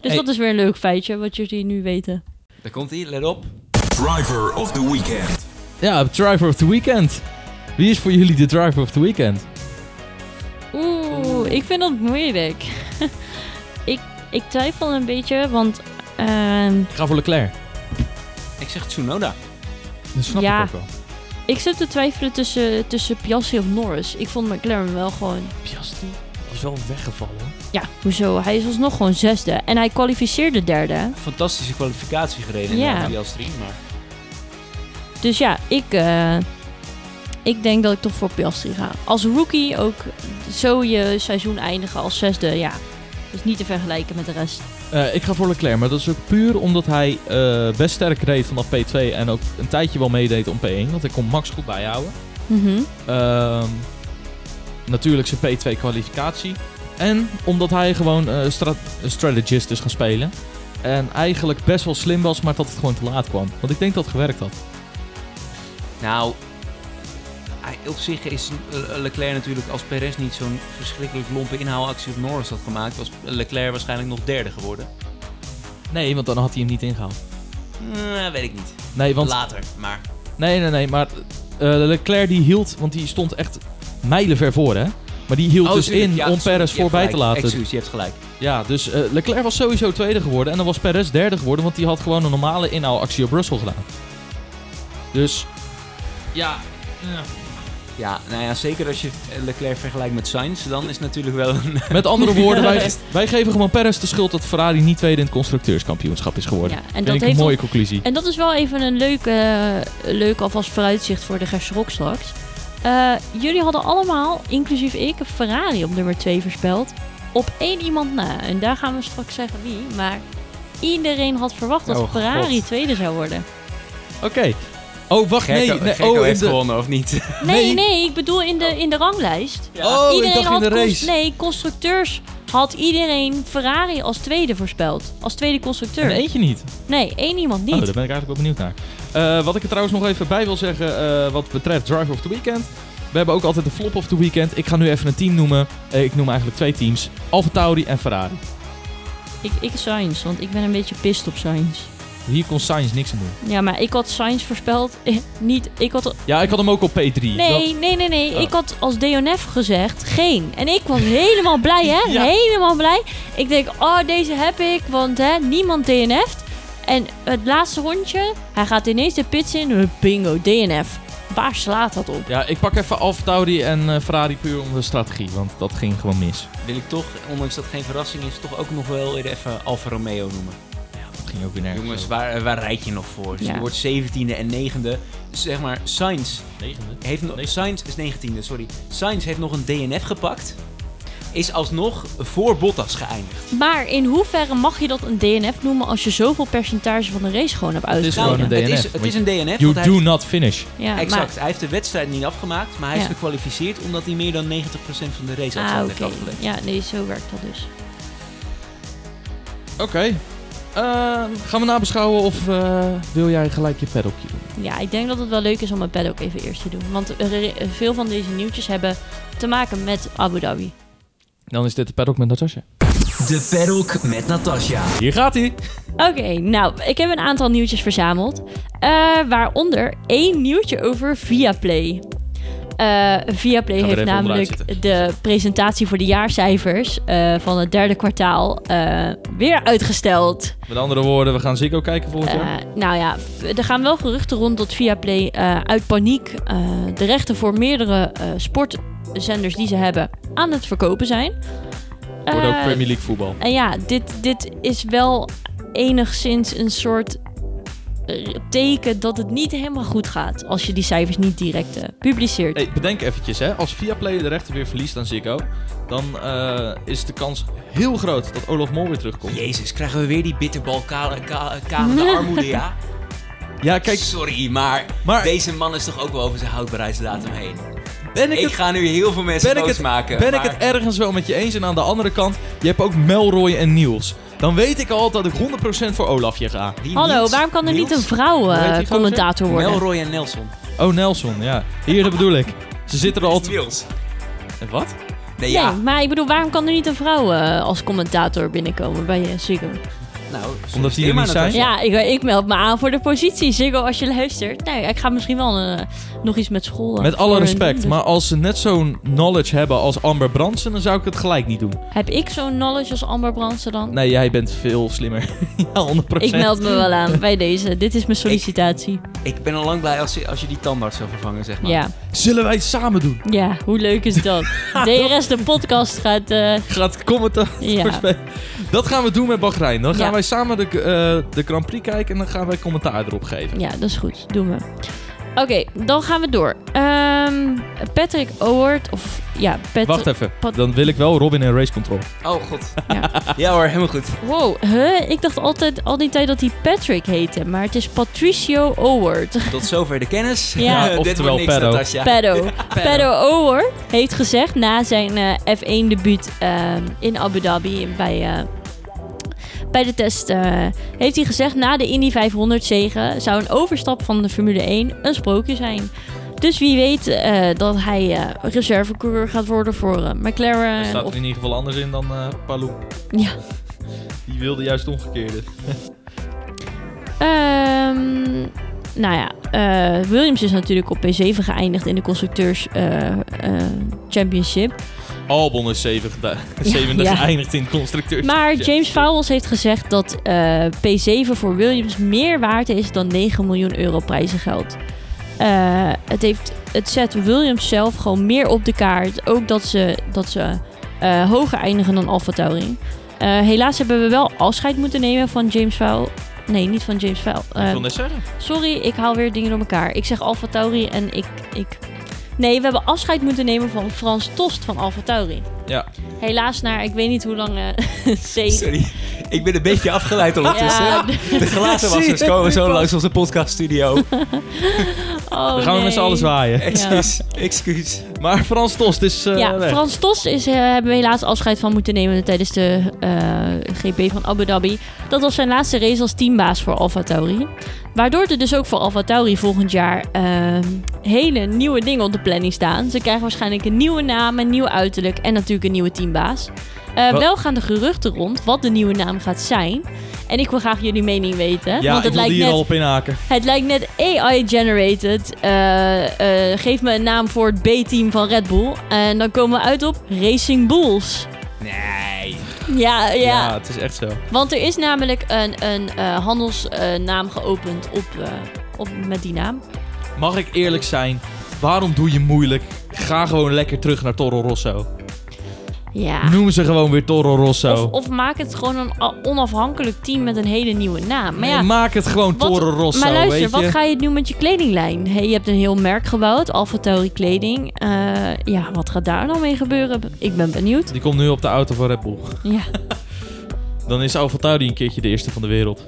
Dus Hey. dat is weer een leuk feitje wat jullie nu weten. Daar komt hij, let op. Driver of the weekend. Ja, driver of the weekend. Wie is voor jullie de driver of the weekend? Oeh, ik vind dat moeilijk. ik, ik twijfel een beetje, want ehm, Ik ga voor Leclerc. Ik zeg Tsunoda. Dat snap Ja. ik ook wel. ik zit te twijfelen tussen, tussen Piastri of Norris. Ik vond McLaren wel gewoon... Piastri is wel weggevallen. Ja, hoezo? Hij is alsnog gewoon zesde. En hij kwalificeerde derde. Fantastische kwalificatie gereden Ja. in de Piastri, maar... Dus ja, ik, eh, ik denk dat ik toch voor Piastri ga. Als rookie ook zo je seizoen eindigen als zesde, ja. Dus niet te vergelijken met de rest. Eh, ik ga voor Leclerc, maar dat is ook puur omdat hij eh, best sterk reed vanaf P2 en ook een tijdje wel meedeed om P1. Want hij kon Max goed bijhouden. Mhm. Ehm, natuurlijk zijn P2 kwalificatie. En omdat hij gewoon eh, stra een strategist is gaan spelen. En eigenlijk best wel slim was, maar dat het gewoon te laat kwam. Want ik denk dat het gewerkt had. Nou, op zich is Leclerc natuurlijk als Perez niet zo'n verschrikkelijk lompe inhaalactie op Norris had gemaakt, was Leclerc waarschijnlijk nog derde geworden. Nee, want dan had hij hem niet ingehaald. Eh, weet ik niet. Nee, want Later, maar... Nee, nee, nee, maar eh, Leclerc die hield, want die stond echt mijlenver voor, hè? Maar die hield Oh, dus in ja, om Perez voorbij te laten. Excuus, je hebt gelijk. Ja, dus eh, Leclerc was sowieso tweede geworden en dan was Perez derde geworden, want die had gewoon een normale inhaalactie op Russell gedaan. Dus, ja, ja. Ja, nou ja, zeker als je Leclerc vergelijkt met Sainz, dan is het natuurlijk wel een... met andere woorden, wij, wij geven gewoon Perez de schuld dat Ferrari niet tweede in het constructeurskampioenschap is geworden. Ja, en Vind dat ik heeft een mooie conclusie. En dat is wel even een leuk, eh, leuk alvast vooruitzicht voor de Gersrok straks. Eh, jullie hadden allemaal, inclusief ik, Ferrari op nummer 2 voorspeld. Op één iemand na. En daar gaan we straks zeggen wie. Maar iedereen had verwacht dat Oh, Ferrari God. tweede zou worden. Oké. Oh, wacht, nee. Gekko, nee Gekko oh, heeft de... gewonnen, of niet? Nee, Nee. ik bedoel in de, in de ranglijst. Oh, ik iedereen dacht in had de race. Nee, constructeurs had iedereen Ferrari als tweede voorspeld. Als tweede constructeur. En eentje niet. Nee, één iemand niet. Oh, daar ben ik eigenlijk wel benieuwd naar. Eh, wat ik er trouwens nog even bij wil zeggen, eh, wat betreft Driver of the Weekend. We hebben ook altijd de flop of the weekend. Ik ga nu even een team noemen. Eh, ik noem eigenlijk twee teams. Alfa Tauri en Ferrari. Ik, ik Sainz, want ik ben een beetje pist op Sainz. Hier kon Sainz niks aan doen. Ja, maar ik had Sainz voorspeld. Eh, niet, ik had... Ja, ik had hem ook op P3. Nee, Dat- nee, nee, nee. Oh. Ik had als DNF gezegd geen. En ik was helemaal blij, hè? Ja. Helemaal blij. Ik denk, oh, deze heb ik, want hè, niemand DNF't. En het laatste rondje, hij gaat ineens de pits in. eh, Bingo, DNF. Waar slaat dat op? ja, ik pak even Alfa Tauri en eh, Ferrari puur om de strategie. Want dat ging gewoon mis. Wil ik toch, ondanks dat het geen verrassing is, toch ook nog wel even Alfa Romeo noemen. Dat ging ook weer nergens Jongens, over. waar, waar rijd je nog voor? Dus Ja. Je wordt 17e en 9e. Zeg maar, Sainz Negende. heeft nog... Sainz is 19e, sorry. Sainz heeft nog een DNF gepakt. Is alsnog voor Bottas geëindigd. Maar in hoeverre mag je dat een DNF noemen als je zoveel percentage van de race gewoon hebt is uitgehouden? gewoon een het DNF, is, het is een DNF. You do heeft- not finish. Ja, Exact. Hij heeft de wedstrijd niet afgemaakt, maar hij is gekwalificeerd omdat hij meer dan 90% van de race ah, heeft afgelegd. Ja, nee, zo werkt dat dus. Oké. Eh, gaan we nabeschouwen of eh, wil jij gelijk je paddockje doen? Ja, ik denk dat het wel leuk is om mijn paddock even eerst te doen. Want veel van deze nieuwtjes hebben te maken met Abu Dhabi. Dan is dit de paddock met Natasja. De Paddock met Natasja. Hier gaat hij. Oké, nou, ik heb een aantal nieuwtjes verzameld. Eh, waaronder één nieuwtje over Viaplay. Eh Viaplay heeft namelijk de presentatie voor de jaarcijfers eh, van het derde kwartaal eh, weer uitgesteld. Met andere woorden, we gaan Ziggo kijken volgend jaar. Nou ja, er gaan wel geruchten rond dat Viaplay uit paniek de rechten voor meerdere sportzenders die ze hebben aan het verkopen zijn. Wordt ook Premier League voetbal. En ja, dit, dit is wel enigszins een soort teken dat het niet helemaal goed gaat als je die cijfers niet direct eh, publiceert. Hey, bedenk eventjes, hè. Als Viaplay de rechten weer verliest aan Ziggo... dan eh, is de kans heel groot dat Olaf Mol weer terugkomt. Jezus, krijgen we weer die bitterbal ka- ka- kalende armoede, ja? Ja, kijk, Sorry, maar, maar deze man is toch ook wel over zijn houdbaarheidsdatum heen. ben ik Ik het ga nu heel veel mensen ben ik, boos het, maken. ben ik het ergens wel met je eens. En aan de andere kant, je hebt ook Melroy en Niels. Dan weet ik al dat ik 100% voor Olafje ga. Hallo, Niels? waarom kan er niet een vrouw eh, commentator worden? Melroy en Nelson. Oh, Nelson, ja. Hier, dat bedoel ik. Ze zitten er al... Niels. En Wat? Nee, ja. Nee, maar ik bedoel, waarom kan er niet een vrouw eh, als commentator binnenkomen bij uh, Ziggo? Nou, Omdat die er niet zijn? Ja, ik, ik meld me aan voor de positie. Ziggo, als je luistert. Nee, ik ga misschien wel eh, nog iets met school. eh, Met alle respect, doen, dus- maar als ze net zo'n knowledge hebben als Amber Brandsen, dan zou ik het gelijk niet doen. Heb ik zo'n knowledge als Amber Brandsen dan? Nee, jij bent veel slimmer. ja, 100%. Ik meld me wel aan bij deze. Dit is mijn sollicitatie. Ik ben al lang blij als je, als je die tandarts zou vervangen, zeg maar. Ja, Zullen wij het samen doen? ja, hoe leuk is dat? DRS, de podcast, gaat... eh, Gaat commentaar Ja. Dat gaan we doen met Bahrein. Dan gaan Ja. wij samen de, eh, de Grand Prix kijken en dan gaan wij commentaar erop geven. ja, dat is goed. Doen we. Oké, dan gaan we door. Ehm, Patrick Owert, of ja, Patrick... Wacht even, Pat- dan wil ik wel Robin in Race Control. Oh, god. Ja. Ja hoor, helemaal goed. Wow, huh? ik dacht altijd al die tijd dat hij Patrick heette, maar het is Patricio Owert. Tot zover de kennis. Ja. Dit Oftewel. Natasja. Peddo. Peddo Owert heeft gezegd na zijn eh, F1-debuut in Abu Dhabi bij, eh, bij de test, eh, heeft hij gezegd na de Indy 500 zegen zou een overstap van de Formule 1 een sprookje zijn. Dus wie weet eh, dat hij eh reservecoureur gaat worden voor Er McLaren. staat Of, er in ieder geval anders in dan Palou. ja. Die wilde juist omgekeerde. Ehm, nou ja, Williams is natuurlijk op P7 geëindigd in de constructeurs championship. Albon is zevende, zevende ja. geëindigd in constructeurs. Maar Ja. James Fowles heeft gezegd dat eh, P7 voor Williams meer waard is dan 9 miljoen euro prijzengeld. Eh, het, heeft, het zet Williams zelf gewoon meer op de kaart. Ook dat ze, dat ze eh, hoger eindigen dan AlphaTauri. Eh helaas hebben we wel afscheid moeten nemen van James Fowles. Nee, niet van James Fowles. Ik wil net zeggen. Sorry, ik haal weer dingen door elkaar. Ik zeg Alfa Tauri en ik, ik... Nee, we hebben afscheid moeten nemen van Frans Tost van Alfa Tauri. Ja. Helaas naar, ik weet niet hoe lang... C. Sorry, ik ben een beetje afgeleid ondertussen. Ja, De glazenwassers komen zo langs onze podcaststudio. oh, Dan gaan we met z'n allen zwaaien. Excuus, excuus. Maar Frans Tost is eh, ja, weg. Frans Tost is, eh, hebben we helaas afscheid van moeten nemen tijdens de eh, GP van Abu Dhabi. Dat was zijn laatste race als teambaas voor Alfa Tauri. Waardoor er dus ook voor Alfa Tauri volgend jaar ehm, hele nieuwe dingen op de planning staan. Ze krijgen waarschijnlijk een nieuwe naam, een nieuw uiterlijk en natuurlijk een nieuwe teambaas. Eh, wel gaan de geruchten rond wat de nieuwe naam gaat zijn. En ik wil graag jullie mening weten. ja, want ik het wil lijkt, hier net, al op inhaken. het lijkt net AI-generated. Eh, eh, geef me een naam voor het B-team van Red Bull. En dan komen we uit op Racing Bulls. Nee. Ja, ja. Ja, het is echt zo. Want er is namelijk een, een handelsnaam geopend op, op, met die naam. Mag ik eerlijk zijn? Waarom doe je moeilijk? Ga gewoon lekker terug naar Toro Rosso. Ja. Noem ze gewoon weer Toro Rosso. Of, of maak het gewoon een onafhankelijk team met een hele nieuwe naam. Maar Nee, ja, maak het gewoon wat- Toro Rosso, maar luister, weet je? wat ga je doen met je kledinglijn? Hey, je hebt een heel merk gebouwd, Tauri kleding. Eh, ja, wat gaat daar dan mee gebeuren? Ik ben benieuwd. Die komt nu op de auto van Red Bull. Ja. Dan is AlphaTauri een keertje de eerste van de wereld.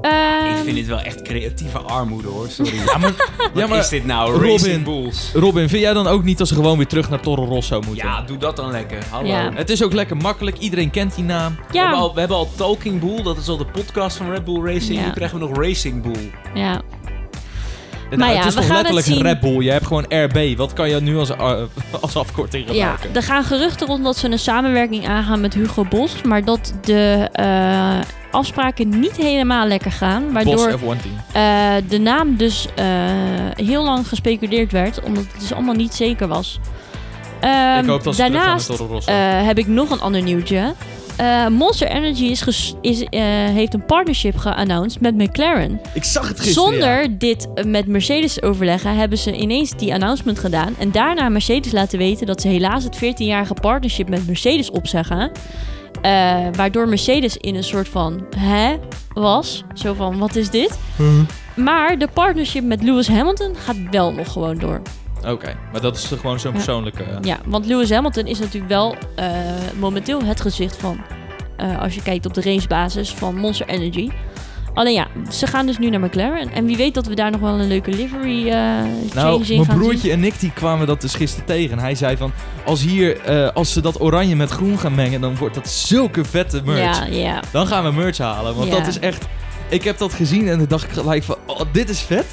Ehm, Ik vind dit wel echt creatieve armoede hoor, sorry. Ja, maar, ja, Wat maar is dit nou? Robin. Racing Bulls. Robin, vind jij dan ook niet dat ze gewoon weer terug naar Toro Rosso moeten? Ja, doe dat dan lekker. Hallo. Ja. Het is ook lekker makkelijk. Iedereen kent die naam. We, hebben ja, al, we hebben al Talking Bull, dat is al de podcast van Red Bull Racing. Ja. Nu krijgen we nog Racing Bull. ja. Het, Maar het ja, is we toch gaan letterlijk het zien. Red Bull. Je hebt gewoon RB. Wat kan je nu als, uh, als afkorting Ja, gebruiken? er gaan geruchten rond dat ze een samenwerking aangaan met Hugo Bos. Maar dat de eh, afspraken niet helemaal lekker gaan. Waardoor Bos F1-team. eh, de naam dus eh, heel lang gespeculeerd werd. Omdat het dus allemaal niet zeker was. Ik hoop dat daarnaast heb ik nog een ander nieuwtje. eh, Monster Energy is is, heeft een partnership geannounced met McLaren. Ik zag het gisteren. Zonder ja. dit met Mercedes te overleggen, hebben ze ineens die announcement gedaan. En daarna Mercedes laten weten dat ze helaas het 14-jarige partnership met Mercedes opzeggen. Eh, waardoor Mercedes in een soort van hè was. Zo van, wat is dit? Maar de partnership met Lewis Hamilton gaat wel nog gewoon door. Oké, maar dat is toch gewoon zo'n Ja. persoonlijke... Ja, want Lewis Hamilton is natuurlijk wel eh, momenteel het gezicht van, eh, als je kijkt op de racebasis van Monster Energy. Alleen ja, ze gaan dus nu naar McLaren. En wie weet dat we daar nog wel een leuke livery eh change Nou, in mijn gaan broertje en ik die kwamen dat dus gisteren tegen. En hij zei van, als, hier, eh, als ze dat oranje met groen gaan mengen, dan wordt dat zulke vette merch. Ja, ja. Dan gaan we merch halen, want Ja. dat is echt... Ik heb dat gezien en dan dacht ik gelijk van, oh, dit is vet.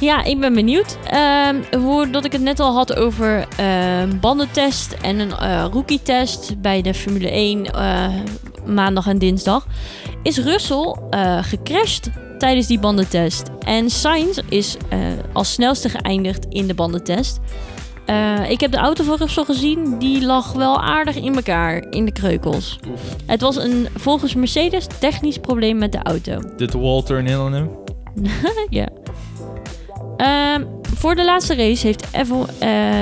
ja, ik ben benieuwd. Ehm hoe dat ik het net al had over ehm bandentest en een eh rookie-test bij de Formule 1 eh, maandag en dinsdag. Is Russell eh, gecrashed tijdens die bandentest. En Sainz is eh, als snelste geëindigd in de bandentest. Eh, ik heb de auto van Russell gezien. Die lag wel aardig in elkaar, in de kreukels. Het was een, volgens Mercedes, technisch probleem met de auto. Dit wall turn in on hem. ja. Ehm, voor de laatste race heeft eh,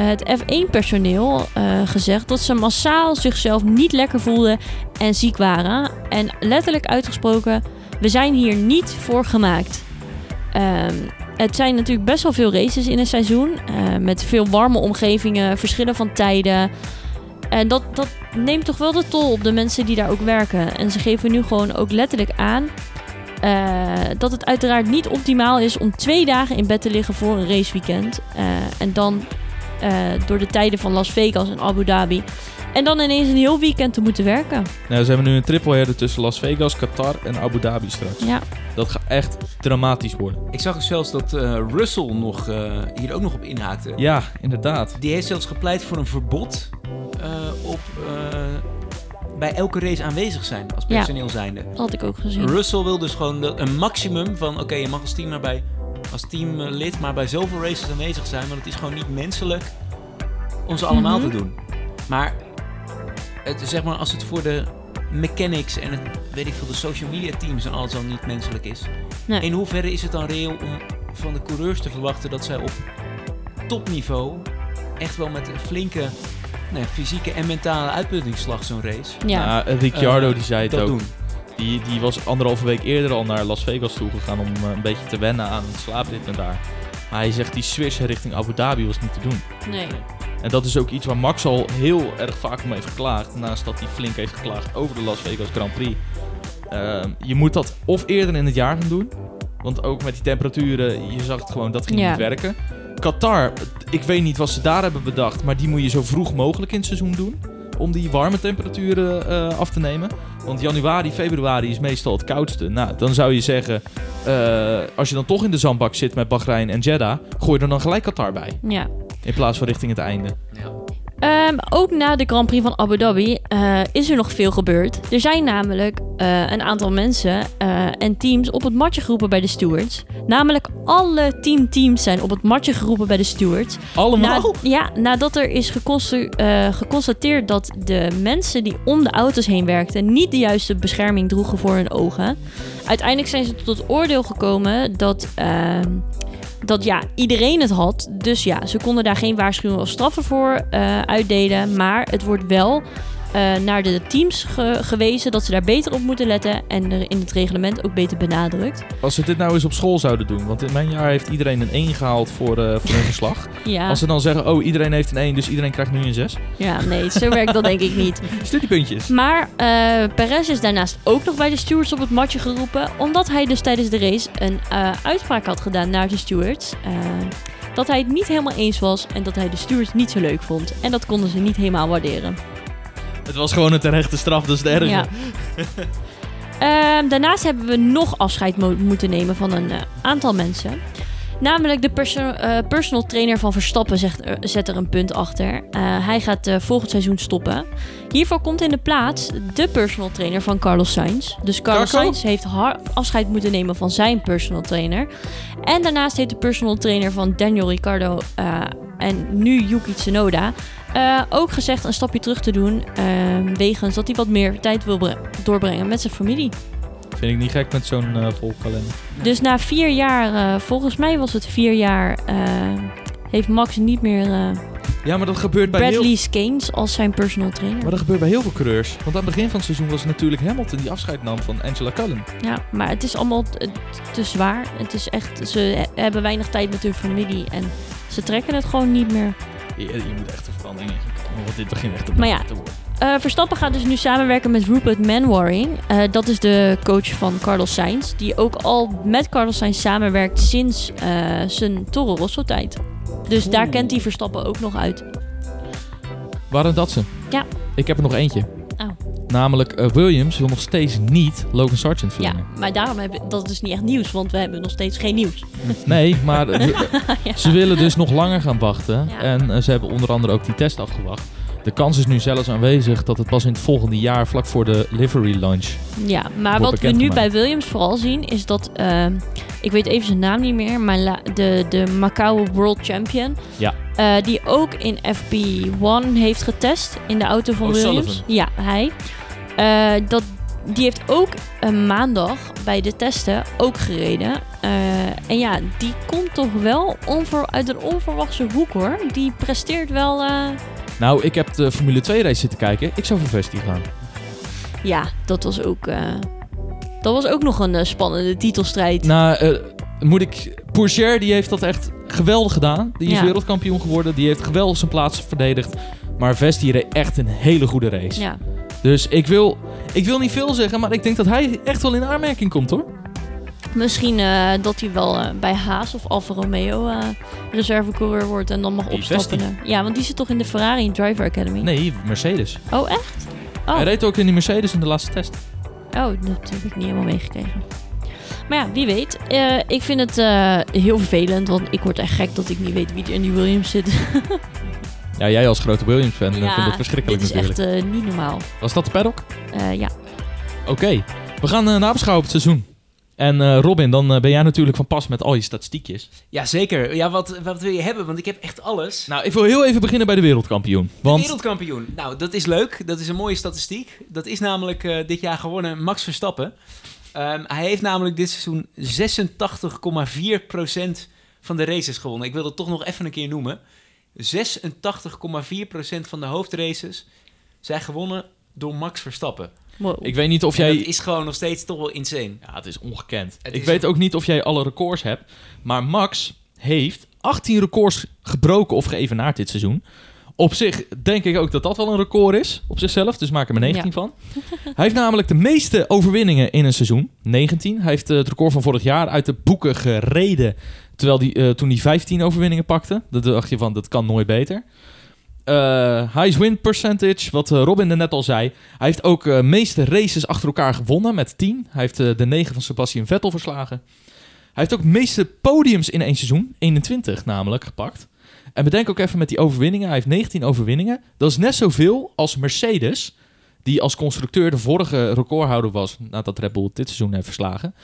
het F1-personeel gezegd dat ze massaal zichzelf niet lekker voelden en ziek waren. En letterlijk uitgesproken, we zijn hier niet voor gemaakt. Ehm, het zijn natuurlijk best wel veel races in een seizoen. eh, met veel warme omgevingen, verschillen van tijden. En dat, dat neemt toch wel de tol op de mensen die daar ook werken. En ze geven nu gewoon ook letterlijk aan eh, dat het uiteraard niet optimaal is om twee dagen in bed te liggen voor een raceweekend. Eh, en dan eh, door de tijden van Las Vegas en Abu Dhabi. En dan ineens een heel weekend te moeten werken. Nou, ze hebben nu een triple tussen Las Vegas, Qatar en Abu Dhabi straks. Ja, Dat gaat echt dramatisch worden. Ik zag dus zelfs dat eh, Russell nog, eh, hier ook nog op inhaakte. Ja, inderdaad. Die heeft zelfs gepleit voor een verbod eh, op eh, bij elke race aanwezig zijn als personeel zijnde. dat had ik ook gezien. Russell wil dus gewoon de- een maximum van... oké, je mag als team maar bij als teamlid maar bij zoveel races aanwezig zijn... want het is gewoon niet menselijk om ze allemaal Mhm. te doen. Maar, het, zeg maar als het voor de mechanics en het, weet ik veel, de social media teams en alles al niet menselijk is... Nee. in hoeverre is het dan reëel om van de coureurs te verwachten dat zij op topniveau... echt wel met een flinke ja, fysieke en mentale uitputtingsslag zo'n race... Ja, Nou, Ricciardo eh, die zei het dat ook. doen. Die, die was anderhalve week eerder al naar Las Vegas toe gegaan om eh, een beetje te wennen aan het slaapritme daar. Maar hij zegt die switch richting Abu Dhabi was niet te doen. nee. En dat is ook iets waar Max al heel erg vaak om heeft geklaagd. Naast dat hij flink heeft geklaagd over de Las Vegas Grand Prix. Ehm, je moet dat of eerder in het jaar gaan doen. Want ook met die temperaturen, je zag het gewoon, dat ging Ja. niet werken. Qatar, ik weet niet wat ze daar hebben bedacht. Maar die moet je zo vroeg mogelijk in het seizoen doen. Om die warme temperaturen eh, af te nemen. Want januari, februari is meestal het koudste. Nou, dan zou je zeggen, eh, als je dan toch in de zandbak zit met Bahrein en Jeddah, gooi er dan gelijk Qatar bij. Ja. In plaats van richting het einde. Ehm, ook na de Grand Prix van Abu Dhabi eh, is er nog veel gebeurd. Er zijn namelijk eh, een aantal mensen eh, en teams op het matje geroepen bij de stewards. Namelijk alle tien teams zijn op het matje geroepen bij de stewards. Allemaal? Na- ja, nadat er is geconstateerd dat de mensen die om de auto's heen werkten niet de juiste bescherming droegen voor hun ogen. Uiteindelijk zijn ze tot het oordeel gekomen dat, ehm, dat ja, iedereen het had. Dus ja, ze konden daar geen waarschuwingen of straffen voor eh, uitdelen. Maar het wordt wel naar de teams ge- gewezen dat ze daar beter op moeten letten. En er in het reglement ook beter benadrukt. Als ze dit nou eens op school zouden doen. Want in mijn jaar heeft iedereen een 1 gehaald voor, eh, voor hun verslag. Ja, Als ze dan zeggen, oh iedereen heeft een 1, dus iedereen krijgt nu een 6. ja nee, zo werkt dat denk ik niet. Studiepuntjes. Maar eh Perez is daarnaast ook nog bij de stewards op het matje geroepen. Omdat hij dus tijdens de race een eh, uitspraak had gedaan naar de stewards. eh, dat hij het niet helemaal eens was en dat hij de stewards niet zo leuk vond. En dat konden ze niet helemaal waarderen. Het was gewoon een terechte straf, dat is de erge. Ja. Ehm, daarnaast hebben we nog afscheid mo- moeten nemen van een eh, aantal mensen. Namelijk de perso- eh, personal trainer van Verstappen zegt, zet er een punt achter. Eh, hij gaat volgend seizoen stoppen. Hiervoor komt in de plaats de personal trainer van Carlos Sainz. Dus Carlos Carco? Sainz heeft afscheid moeten nemen van zijn personal trainer. En daarnaast heeft de personal trainer van Daniel Ricciardo en nu Yuki Tsunoda. Eh, ook gezegd een stapje terug te doen. eh, wegens dat hij wat meer tijd wil bre- doorbrengen met zijn familie. Vind ik niet gek met zo'n eh vol kalender. Dus na vier jaar, eh, volgens mij was het vier jaar, eh, heeft Max niet meer eh, Ja, maar dat gebeurt bij heel... Bradley Skeens als zijn personal trainer. Maar dat gebeurt bij heel veel coureurs. Want aan het begin van het seizoen was het natuurlijk Hamilton die afscheid nam van Angela Cullen. Ja, maar het is allemaal te, te zwaar. Het is echt, ze he- hebben weinig tijd met hun familie en ze trekken het gewoon niet meer. Je, je moet echt een verandering in komen, want dit begint echt te Maar ja, te worden. Eh, Verstappen gaat dus nu samenwerken met Rupert Manwaring. Eh, dat is de coach van Carlos Sainz. Die ook al met Carlos Sainz samenwerkt sinds eh, zijn Toro Rosso tijd. Dus daar kent hij Verstappen ook nog uit. Waren dat ze? Ja. Ik heb er nog eentje. Namelijk eh, Williams wil nog steeds niet Logan Sargent Ja, verlengen. maar daarom heb dat is niet echt nieuws, want we hebben nog steeds geen nieuws. Nee, maar Ja. ze willen dus nog langer gaan wachten. Ja. En eh, ze hebben onder andere ook die test afgewacht. De kans is nu zelfs aanwezig dat het pas in het volgende jaar, vlak voor de livery launch. Ja, maar wat we nu bij Williams vooral zien is dat, eh, ik weet even zijn naam niet meer, maar la- de, de Macau World Champion, Ja. die ook in FP1 heeft getest in de auto van Oh, Williams. Sullivan. Ja, hij. Eh, dat, die heeft ook een maandag bij de testen ook gereden. Eh, en ja, die komt toch wel onver, uit een onverwachte hoek hoor. Die presteert wel, eh, Nou, ik heb de Formule 2 race zitten kijken. Ik zou voor Vesti gaan. ja, dat was ook, dat was ook nog een spannende titelstrijd. Nou, moet ik... Pourchaire, die heeft dat echt geweldig gedaan. Die is Ja. wereldkampioen geworden. Die heeft geweldig zijn plaats verdedigd. Maar Vesti reed echt een hele goede race. Ja. Dus ik wil, ik wil niet veel zeggen, maar ik denk dat hij echt wel in aanmerking komt, hoor. Misschien eh, dat hij wel eh, bij Haas of Alfa Romeo eh reservecoureur wordt en dan mag opstappen. Ja, want die zit toch in de Ferrari Driver Academy? Nee, Mercedes. Oh, echt? Oh. Hij reed ook in die Mercedes in de laatste test. oh, dat heb ik niet helemaal meegekregen. Maar ja, wie weet. Ik vind het heel vervelend, want ik word echt gek dat ik niet weet wie er in die Williams zit. Ja, jij als grote Williams-fan eh, vindt dat verschrikkelijk dit is natuurlijk. echt eh, niet normaal. Was dat de paddock? Eh, ja. Oké, we gaan eh nabeschouwen op het seizoen. En eh, Robin, dan ben jij natuurlijk van pas met al je statistiekjes. Ja, zeker. Ja, wat, wat wil je hebben? Want ik heb echt alles. Nou, ik wil heel even beginnen bij de wereldkampioen. De Want wereldkampioen. Nou, dat is leuk. Dat is een mooie statistiek. Dat is namelijk eh, dit jaar gewonnen Max Verstappen. Ehm, hij heeft namelijk dit seizoen 86,4% van de races gewonnen. Ik wil dat toch nog even een keer noemen. 86,4% van de hoofdraces zijn gewonnen door Max Verstappen. Wow. ik weet niet of jij... dat is gewoon nog steeds toch wel insane. Ja, het is ongekend. Het ik is- weet ook niet of jij alle records hebt. Maar Max heeft 18 records gebroken of geëvenaard dit seizoen. Op zich denk ik ook dat dat wel een record is. Op zichzelf, dus maak er maar 19 Ja. van. Hij heeft namelijk de meeste overwinningen in een seizoen. 19. Hij heeft eh, het record van vorig jaar uit de boeken gereden. Terwijl die, eh, toen hij 15 overwinningen pakte. Dat dacht je van, dat kan nooit beter. Eh highest win percentage, wat Robin er net al zei. Hij heeft ook de meeste races achter elkaar gewonnen met 10. Hij heeft de 9 van Sebastian Vettel verslagen. Hij heeft ook de meeste podiums in één seizoen, 21 namelijk, gepakt. En bedenk ook even met die overwinningen. Hij heeft 19 overwinningen. Dat is net zoveel als Mercedes, die als constructeur de vorige recordhouder was, nadat Red Bull dit seizoen heeft verslagen.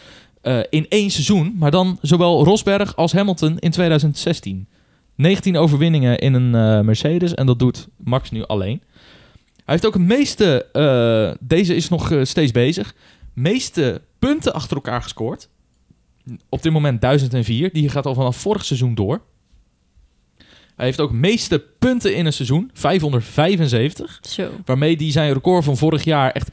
eh, in één seizoen, maar dan zowel Rosberg als Hamilton in 2016. 19 overwinningen in een eh, Mercedes en dat doet Max nu alleen. Hij heeft ook het meeste, eh, deze is nog steeds bezig, meeste punten achter elkaar gescoord. Op dit moment 1004, die gaat al vanaf vorig seizoen door. Hij heeft ook meeste punten in een seizoen, 575. Zo. Waarmee hij zijn record van vorig jaar echt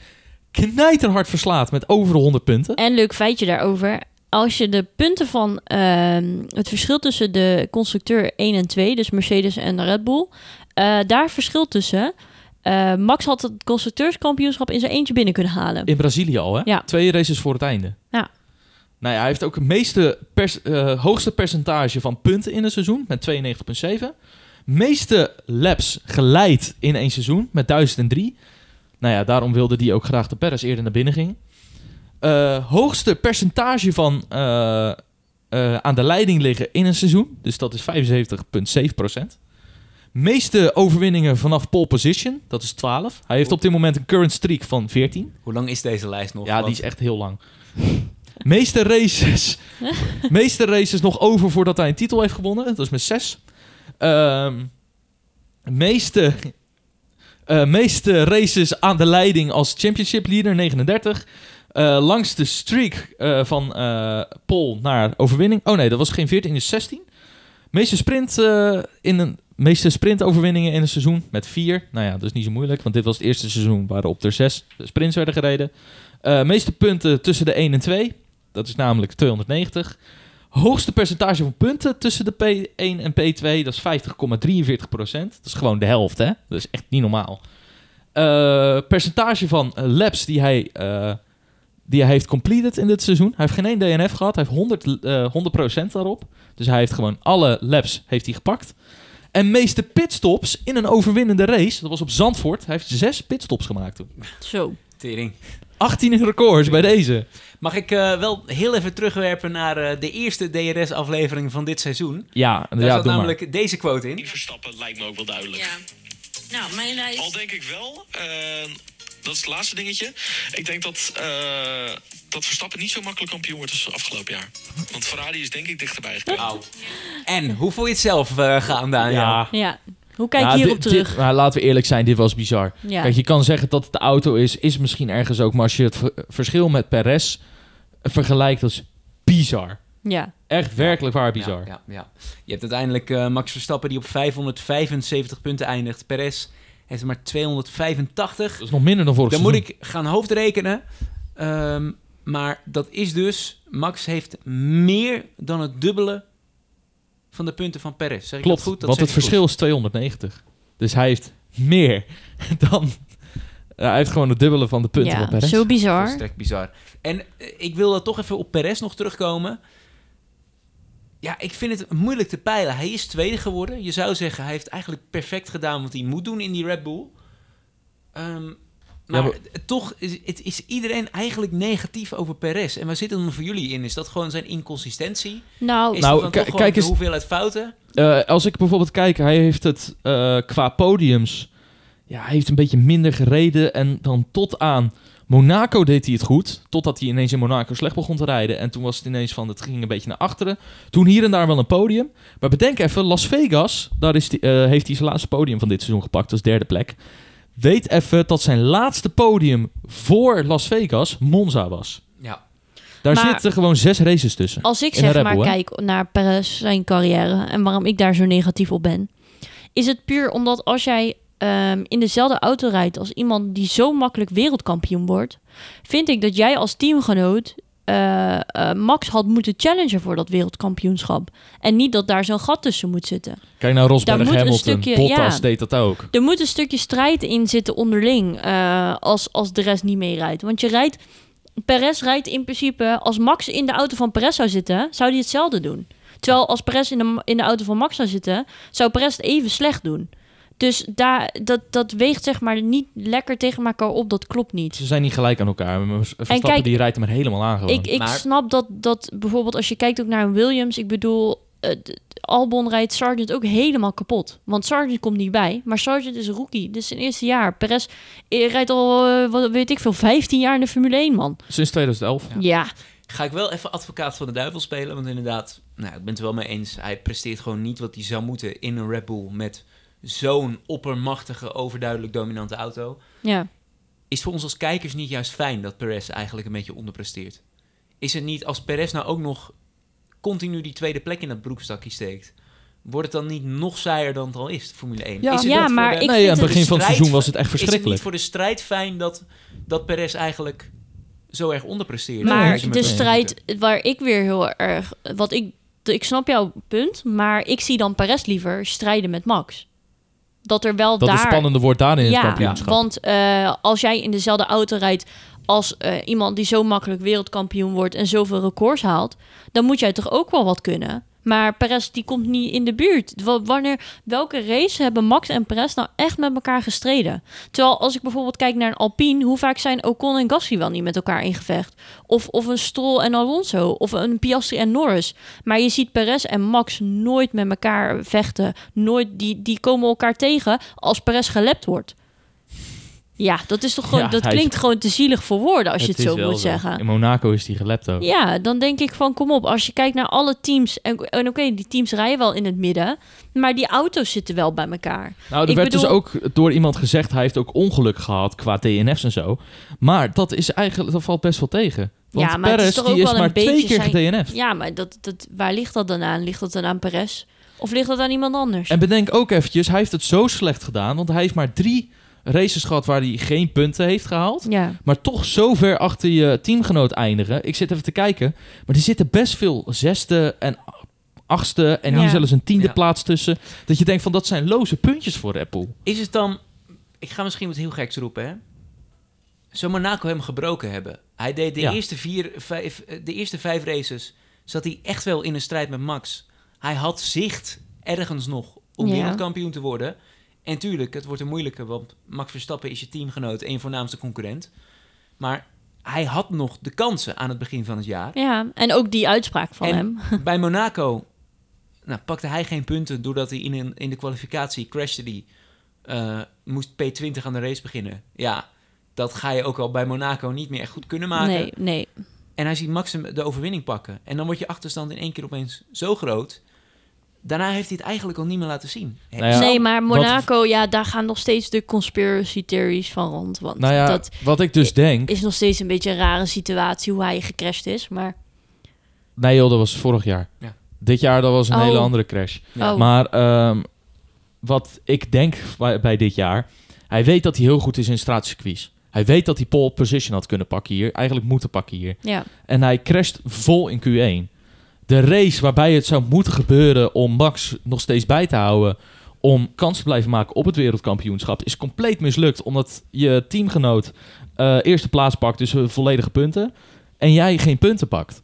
knijterhard verslaat met over de 100 punten. En leuk feitje daarover. Als je de punten van ehm, het verschil tussen de constructeur 1 en 2, dus Mercedes en de Red Bull, eh, daar verschil tussen. Eh, Max had het constructeurskampioenschap in zijn eentje binnen kunnen halen. In Brazilië al, hè? Ja. Twee races voor het einde. Ja. Nou ja, hij heeft ook het meeste pers- eh, hoogste percentage van punten in een seizoen met 92,7. Meeste laps geleid in één seizoen met 1003. Nou ja, daarom wilde hij ook graag de Perez eerder naar binnen ging. Eh, hoogste percentage van eh, aan de leiding liggen in een seizoen. Dus dat is 75,7%. Meeste overwinningen vanaf pole position. Dat is 12. Hij heeft op dit moment een current streak van 14. Hoe lang is deze lijst nog? Ja, die is echt heel lang. Meeste races. meeste races nog over voordat hij een titel heeft gewonnen. Dat is met zes. Ehm, meeste, eh, meeste races aan de leiding als championship leader, 39. Eh, langste streak eh, van eh Pol naar overwinning. Oh nee, dat was geen 14, dus 16. Meeste sprint in een meeste sprintoverwinningen in een seizoen met vier. Nou ja, dat is niet zo moeilijk, want dit was het eerste seizoen waarop er zes sprints werden gereden. Meeste punten tussen de 1 en 2. Dat is namelijk 290. Hoogste percentage van punten tussen de P1 en P2, dat is 50,43 procent. Dat is gewoon de helft, hè? Dat is echt niet normaal. Eh, percentage van eh, laps die hij, eh, die hij heeft completed in dit seizoen. Hij heeft geen één DNF gehad. Hij heeft 100, eh 100% daarop. Dus hij heeft gewoon alle laps heeft hij gepakt. En meeste pitstops in een overwinnende race. Dat was op Zandvoort. Hij heeft zes pitstops gemaakt toen. Zo. Tering. 18 records bij deze. Mag ik eh, wel heel even terugwerpen naar eh, de eerste DRS-aflevering van dit seizoen? Ja, Daar ja zat doe namelijk deze quote in. Verstappen lijkt me ook wel duidelijk. Ja. Nou, mijn lijst. Al denk ik wel, eh, dat is het laatste dingetje. Ik denk dat, eh, dat Verstappen niet zo makkelijk kampioen wordt als afgelopen jaar. Want Ferrari is denk ik dichterbij gekomen. En, hoe voel je het zelf eh, gaan, Daniel? Ja. Ja. Hoe kijk Ja, je hierop dit- terug? dit- maar laten we eerlijk zijn, dit was bizar. ja. Kijk, je kan zeggen dat het de auto is, is misschien ergens ook. Maar als je het ver- verschil met Perez vergelijkt, dat is bizar. ja. Echt werkelijk waar bizar. Ja, ja, ja. Je hebt uiteindelijk eh, Max Verstappen die op 575 punten eindigt. Perez heeft er maar 285. Dat is nog minder dan vorig Dan moet ik gaan hoofdrekenen. Ehm, maar dat is dus... Max heeft meer dan het dubbele van de punten van Perez. Zeg ik Klopt, dat goed? Dat want zeg het ik verschil is 290. Dus hij heeft meer dan... Ja, hij heeft gewoon het dubbele van de punten van ja, Perez. zo bizar. Bizar. En eh, ik wil toch even op Perez nog terugkomen. Ja, ik vind het moeilijk te peilen. Hij is tweede geworden. Je zou zeggen, hij heeft eigenlijk perfect gedaan wat hij moet doen in die Red Bull. Ehm, maar, toch is, het is iedereen eigenlijk negatief over Perez. En waar zit hem voor jullie in? Is dat gewoon zijn inconsistentie? Nou, Is Nou, dat dan kijk de eens- hoeveelheid fouten? Eh, als ik bijvoorbeeld kijk, hij heeft het eh, qua podiums... Ja, hij heeft een beetje minder gereden. En dan tot aan Monaco deed hij het goed. Totdat hij ineens in Monaco slecht begon te rijden. En toen was het ineens van, het ging een beetje naar achteren. Toen hier en daar wel een podium. Maar bedenk even, Las Vegas, daar is die, eh, heeft hij zijn laatste podium van dit seizoen gepakt. als derde plek. Weet even dat zijn laatste podium voor Las Vegas Monza was. Ja. Daar Maar- zitten gewoon zes races tussen. als ik zeg maar hè? kijk naar Perez, zijn carrière... en waarom ik daar zo negatief op ben... is het puur omdat als jij ehm, in dezelfde auto rijdt... als iemand die zo makkelijk wereldkampioen wordt... vind ik dat jij als teamgenoot... eh, eh, Max had moeten challengen voor dat wereldkampioenschap. En niet dat daar zo'n gat tussen moet zitten. Kijk naar Rosberg, moet een Hamilton, stukje- Bottas ja. deed dat ook. Er moet een stukje strijd in zitten onderling eh, als, als de rest niet meerijdt. Want je rijdt, Perez rijdt in principe, als Max in de auto van Perez zou zitten, zou hij hetzelfde doen. Terwijl als Perez in de, in de auto van Max zou zitten, zou Perez het even slecht doen. Dus daar, dat, dat weegt zeg maar niet lekker tegen elkaar op, dat klopt niet. Ze zijn niet gelijk aan elkaar. Verstappen kijk, die rijdt hem er helemaal aan gewoon. Ik, ik Maar- snap dat, dat bijvoorbeeld als je kijkt ook naar een Williams, ik bedoel, eh, Albon rijdt Sargent ook helemaal kapot. Want Sargent komt niet bij, maar Sargent is een rookie. Dit is zijn eerste jaar. Perez eh, rijdt al, eh, wat weet ik veel, 15 jaar in de Formule 1, man. Sinds 2011. Ja, Ga ik wel even advocaat van de duivel spelen. Want inderdaad, nou, ik ben het er wel mee eens. Hij presteert gewoon niet wat hij zou moeten in een Red Bull met zo'n oppermachtige, overduidelijk dominante auto. ja. Is voor ons als kijkers niet juist fijn dat Perez eigenlijk een beetje onderpresteert? Is het niet als Perez nou ook nog continu die tweede plek in dat broekstakje steekt? Wordt het dan niet nog saaier dan het al is, de Formule 1? Ja. is het Ja, niet voor maar de- ik nee, vind aan het begin van het strijd- seizoen was het echt Is het niet verschrikkelijk. voor de strijd fijn dat, dat Perez eigenlijk zo erg onderpresteert? Maar de strijd waar ik weer heel erg... Wat ik, ik snap jouw punt, maar ik zie dan Perez liever strijden met Max. Dat er wel Dat daar... het spannende wordt daar in het ja, kampioenschap. want eh, als jij in dezelfde auto rijdt als eh, iemand die zo makkelijk wereldkampioen wordt en zoveel records haalt, dan moet jij toch ook wel wat kunnen. Maar Perez die komt niet in de buurt. Wa- Wanneer, welke race hebben Max en Perez nou echt met elkaar gestreden? Terwijl als ik bijvoorbeeld kijk naar een Alpine, hoe vaak zijn Ocon en Gasly wel niet met elkaar in gevecht? Of, of een Stroll en Alonso, of een Piastri en Norris. Maar je ziet Perez en Max nooit met elkaar vechten. Nooit, die, die komen elkaar tegen als Perez gelept wordt. Ja, dat is toch gewoon, Ja, dat is- klinkt gewoon te zielig voor woorden als je het, is zo moet zeggen. In Monaco is die gelept ook. Ja, dan denk ik van kom op, als je kijkt naar alle teams en, en oké, die teams rijden wel in het midden, maar die auto's zitten wel bij elkaar. Nou, er Ik werd dus ook door iemand gezegd, hij heeft ook ongeluk gehad qua DNF's en zo. Maar dat is eigenlijk, dat valt best wel tegen. Want Ja, maar het is Perez, toch die is wel maar twee keer zijn- gedNF'd. Ja, maar dat, dat, waar ligt dat dan aan? Ligt dat dan aan Perez? Of ligt dat aan iemand anders? En bedenk ook eventjes, hij heeft het zo slecht gedaan, want hij heeft maar drie races gehad waar hij geen punten heeft gehaald. Ja. Maar toch zo ver achter je teamgenoot eindigen. Ik zit even te kijken. Maar er zitten best veel zesde en achtste en hier zelfs een tiende Ja. plaats tussen. Dat je denkt van dat zijn loze puntjes voor Red Bull. Is het dan... Ik ga misschien wat heel geks roepen, hè? Zou Monaco hem gebroken hebben? Hij deed de, Ja. eerste vier, vijf, de eerste vijf races... zat hij echt wel in een strijd met Max. Hij had zicht ergens nog om Ja. wereldkampioen te worden. En tuurlijk, het wordt een moeilijke... want Max Verstappen is je teamgenoot en je voornaamste concurrent. Maar hij had nog de kansen aan het begin van het jaar. ja, en ook die uitspraak van En hem. Bij Monaco nou, pakte hij geen punten doordat hij in, een, in de kwalificatie crashte. Die, eh, moest P20 aan de race beginnen. Ja, dat ga je ook al bij Monaco niet meer echt goed kunnen maken. Nee, nee. En hij ziet Max de overwinning pakken. En dan wordt je achterstand in één keer opeens zo groot. Daarna heeft hij het eigenlijk al niet meer laten zien. Nou ja, nee, maar wat- Monaco, ja, daar gaan nog steeds de conspiracy theories van rond. Want Nou ja, dat wat ik dus denk... is nog steeds een beetje een rare situatie hoe hij gecrashed is. Maar Nee joh, dat was vorig jaar. Ja. Dit jaar dat was een Oh. hele andere crash. Oh. Maar ehm, wat ik denk bij, bij dit jaar... Hij weet dat hij heel goed is in straatcircuits. Hij weet dat hij pole position had kunnen pakken hier. Eigenlijk moeten pakken hier. ja, En hij crasht vol in Q1. De race waarbij het zou moeten gebeuren om Max nog steeds bij te houden... om kans te blijven maken op het wereldkampioenschap... is compleet mislukt. Omdat je teamgenoot eh, eerste plaats pakt, dus eh, volledige punten... en jij geen punten pakt.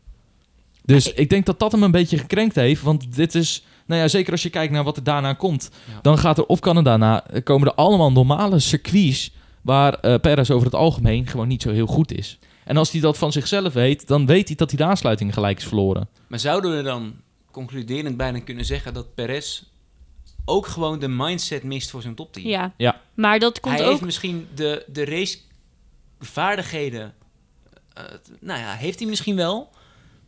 Dus ik denk dat dat hem een beetje gekrenkt heeft. Want dit is... Nou ja, zeker als je kijkt naar wat er daarna komt... Ja. dan gaat er op Canada na... eh, komen er allemaal normale circuits... waar eh Perez over het algemeen gewoon niet zo heel goed is. En als hij dat van zichzelf weet, dan weet hij dat hij de aansluiting gelijk is verloren. Maar zouden we dan concluderend bijna kunnen zeggen dat Perez ook gewoon de mindset mist voor zijn topteam? ja. Ja. Maar dat komt hij ook... heeft misschien de, de racevaardigheden. eh, nou ja, heeft hij misschien wel.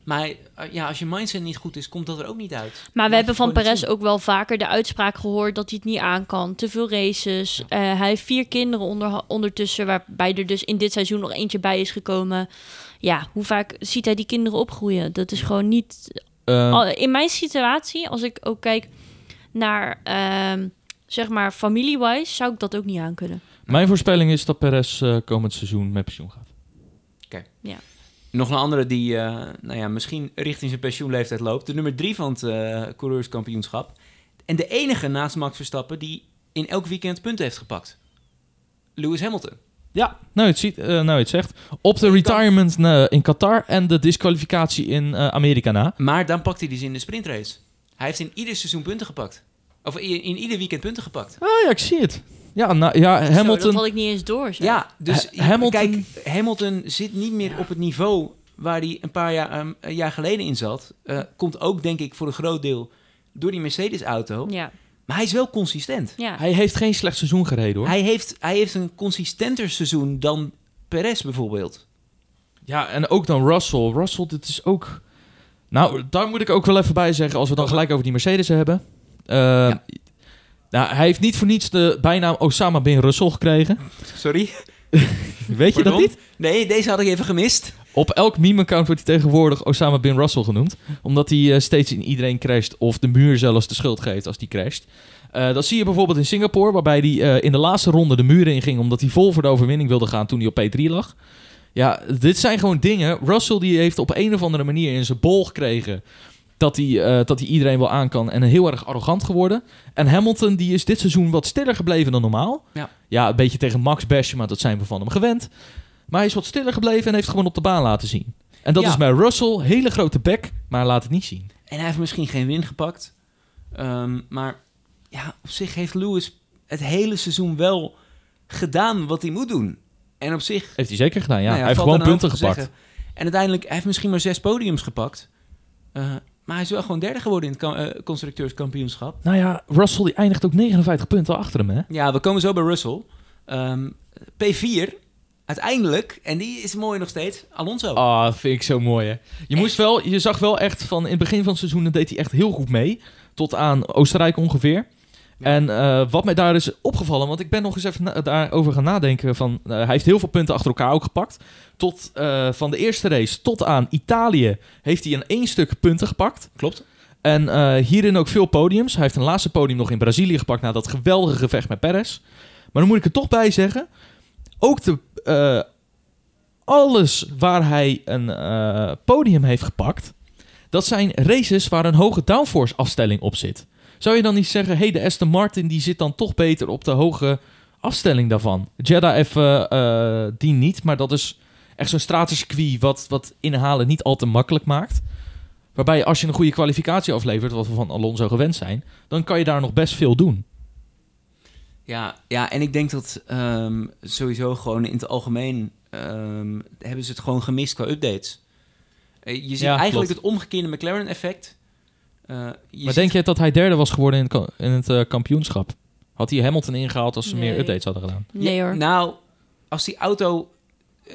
Maar eh, ja, als je mindset niet goed is, komt dat er ook niet uit. Maar we hebben van Perez ook wel vaker de uitspraak gehoord dat hij het niet aan kan. Te veel races. Eh, hij heeft vier kinderen onder, ondertussen, waarbij er dus in dit seizoen nog eentje bij is gekomen. Ja, hoe vaak ziet hij die kinderen opgroeien? Dat is gewoon niet... Eh, Al- In mijn situatie, als ik ook kijk naar, ehm, zeg maar, familie-wise, zou ik dat ook niet aan kunnen. Mijn voorspelling is dat Perez eh, komend seizoen met pensioen gaat. Nog een andere die eh, nou ja, misschien richting zijn pensioenleeftijd loopt. De nummer drie van het eh, coureurskampioenschap. En de enige naast Max Verstappen die in elk weekend punten heeft gepakt. Lewis Hamilton. Ja, nou, het, ziet, eh, nou, het zegt. Op de retirement in Qatar en de disqualificatie in Amerika na. Maar dan pakt hij dus in de sprintrace. Hij heeft in ieder seizoen punten gepakt. Of in, in ieder weekend punten gepakt. Ah ja, ik zie het. Ja, nou, ja Zo, dat Hamilton. had ik niet eens door. zeg. Ja, dus Ha- Hamilton- kijk, Hamilton zit niet meer op het niveau waar hij een paar jaar, ehm, een jaar geleden in zat. Eh, komt ook, denk ik, voor een groot deel door die Mercedes-auto. Ja, Maar hij is wel consistent. ja. Hij heeft geen slecht seizoen gereden hoor. Hij, heeft, hij heeft een consistenter seizoen dan Perez bijvoorbeeld. Ja, en ook dan Russell. Russell, dit is ook... Nou, daar moet ik ook wel even bij zeggen, als we dan gelijk over die Mercedes hebben. Eh, Nou, hij heeft niet voor niets de bijnaam Osama Bin Russell gekregen. Sorry? Weet je dat Pardon? niet? Nee, deze had ik even gemist. Op elk meme-account wordt hij tegenwoordig Osama Bin Russell genoemd. Omdat hij eh, steeds in iedereen crasht of de muur zelfs de schuld geeft als die crasht. Eh, dat zie je bijvoorbeeld in Singapore, waarbij hij eh, in de laatste ronde de muren inging omdat hij vol voor de overwinning wilde gaan toen hij op P3 lag. Ja, dit zijn gewoon dingen. Russell die heeft op een of andere manier in zijn bol gekregen dat hij, eh, dat hij iedereen wel aan kan en heel erg arrogant geworden. En Hamilton die is dit seizoen wat stiller gebleven dan normaal. Ja. ja, een beetje tegen Max bashen, maar dat zijn we van hem gewend. Maar hij is wat stiller gebleven en heeft gewoon op de baan laten zien. En dat Ja. is bij Russell, hele grote bek, maar laat het niet zien. En hij heeft misschien geen win gepakt. Ehm, maar ja, op zich heeft Lewis het hele seizoen wel gedaan wat hij moet doen. En op zich... Heeft hij zeker gedaan, ja. nou hij heeft gewoon punten gepakt. zeggen. En uiteindelijk, hij heeft misschien maar zes podiums gepakt. Eh, maar hij is wel gewoon derde geworden in het eh, constructeurskampioenschap. Nou ja, Russell die eindigt ook 59 punten achter hem, hè? Ja, we komen zo bij Russell. Ehm, P4, uiteindelijk, en die is mooi nog steeds, Alonso. Ah, vind ik zo mooi, hè. Je, moest wel, je zag wel echt van... In het begin van het seizoen deed hij echt heel goed mee. Tot aan Oostenrijk ongeveer. En eh, wat mij daar is opgevallen... Want ik ben nog eens even daarover gaan nadenken. Van, eh, hij heeft heel veel punten achter elkaar ook gepakt. Tot, eh, van de eerste race tot aan Italië... heeft hij in één stuk punten gepakt. Klopt. En hierin ook veel podiums. Hij heeft een laatste podium nog in Brazilië gepakt... na dat geweldige gevecht met Perez. Maar dan moet ik er toch bij zeggen... ook de, alles waar hij een podium heeft gepakt... dat zijn races waar een hoge downforce afstelling op zit. Zou je dan niet zeggen... hé, hey, de Aston Martin die zit dan toch beter op de hoge afstelling daarvan? Jeddah even eh, die niet, maar dat is echt zo'n stratencircuit... Wat, wat inhalen niet al te makkelijk maakt... Waarbij als je een goede kwalificatie aflevert, wat we van Alonso gewend zijn, dan kan je daar nog best veel doen. Ja, ja, en ik denk dat ehm, sowieso gewoon in het algemeen ehm, hebben ze het gewoon gemist qua updates. Eh, je ziet Ja, eigenlijk klopt. het omgekeerde McLaren-effect. Eh, maar ziet- denk je dat hij derde was geworden in het, in het eh, kampioenschap? Had hij Hamilton ingehaald als ze Nee. meer updates hadden gedaan? Nee hoor. Nou, als die auto,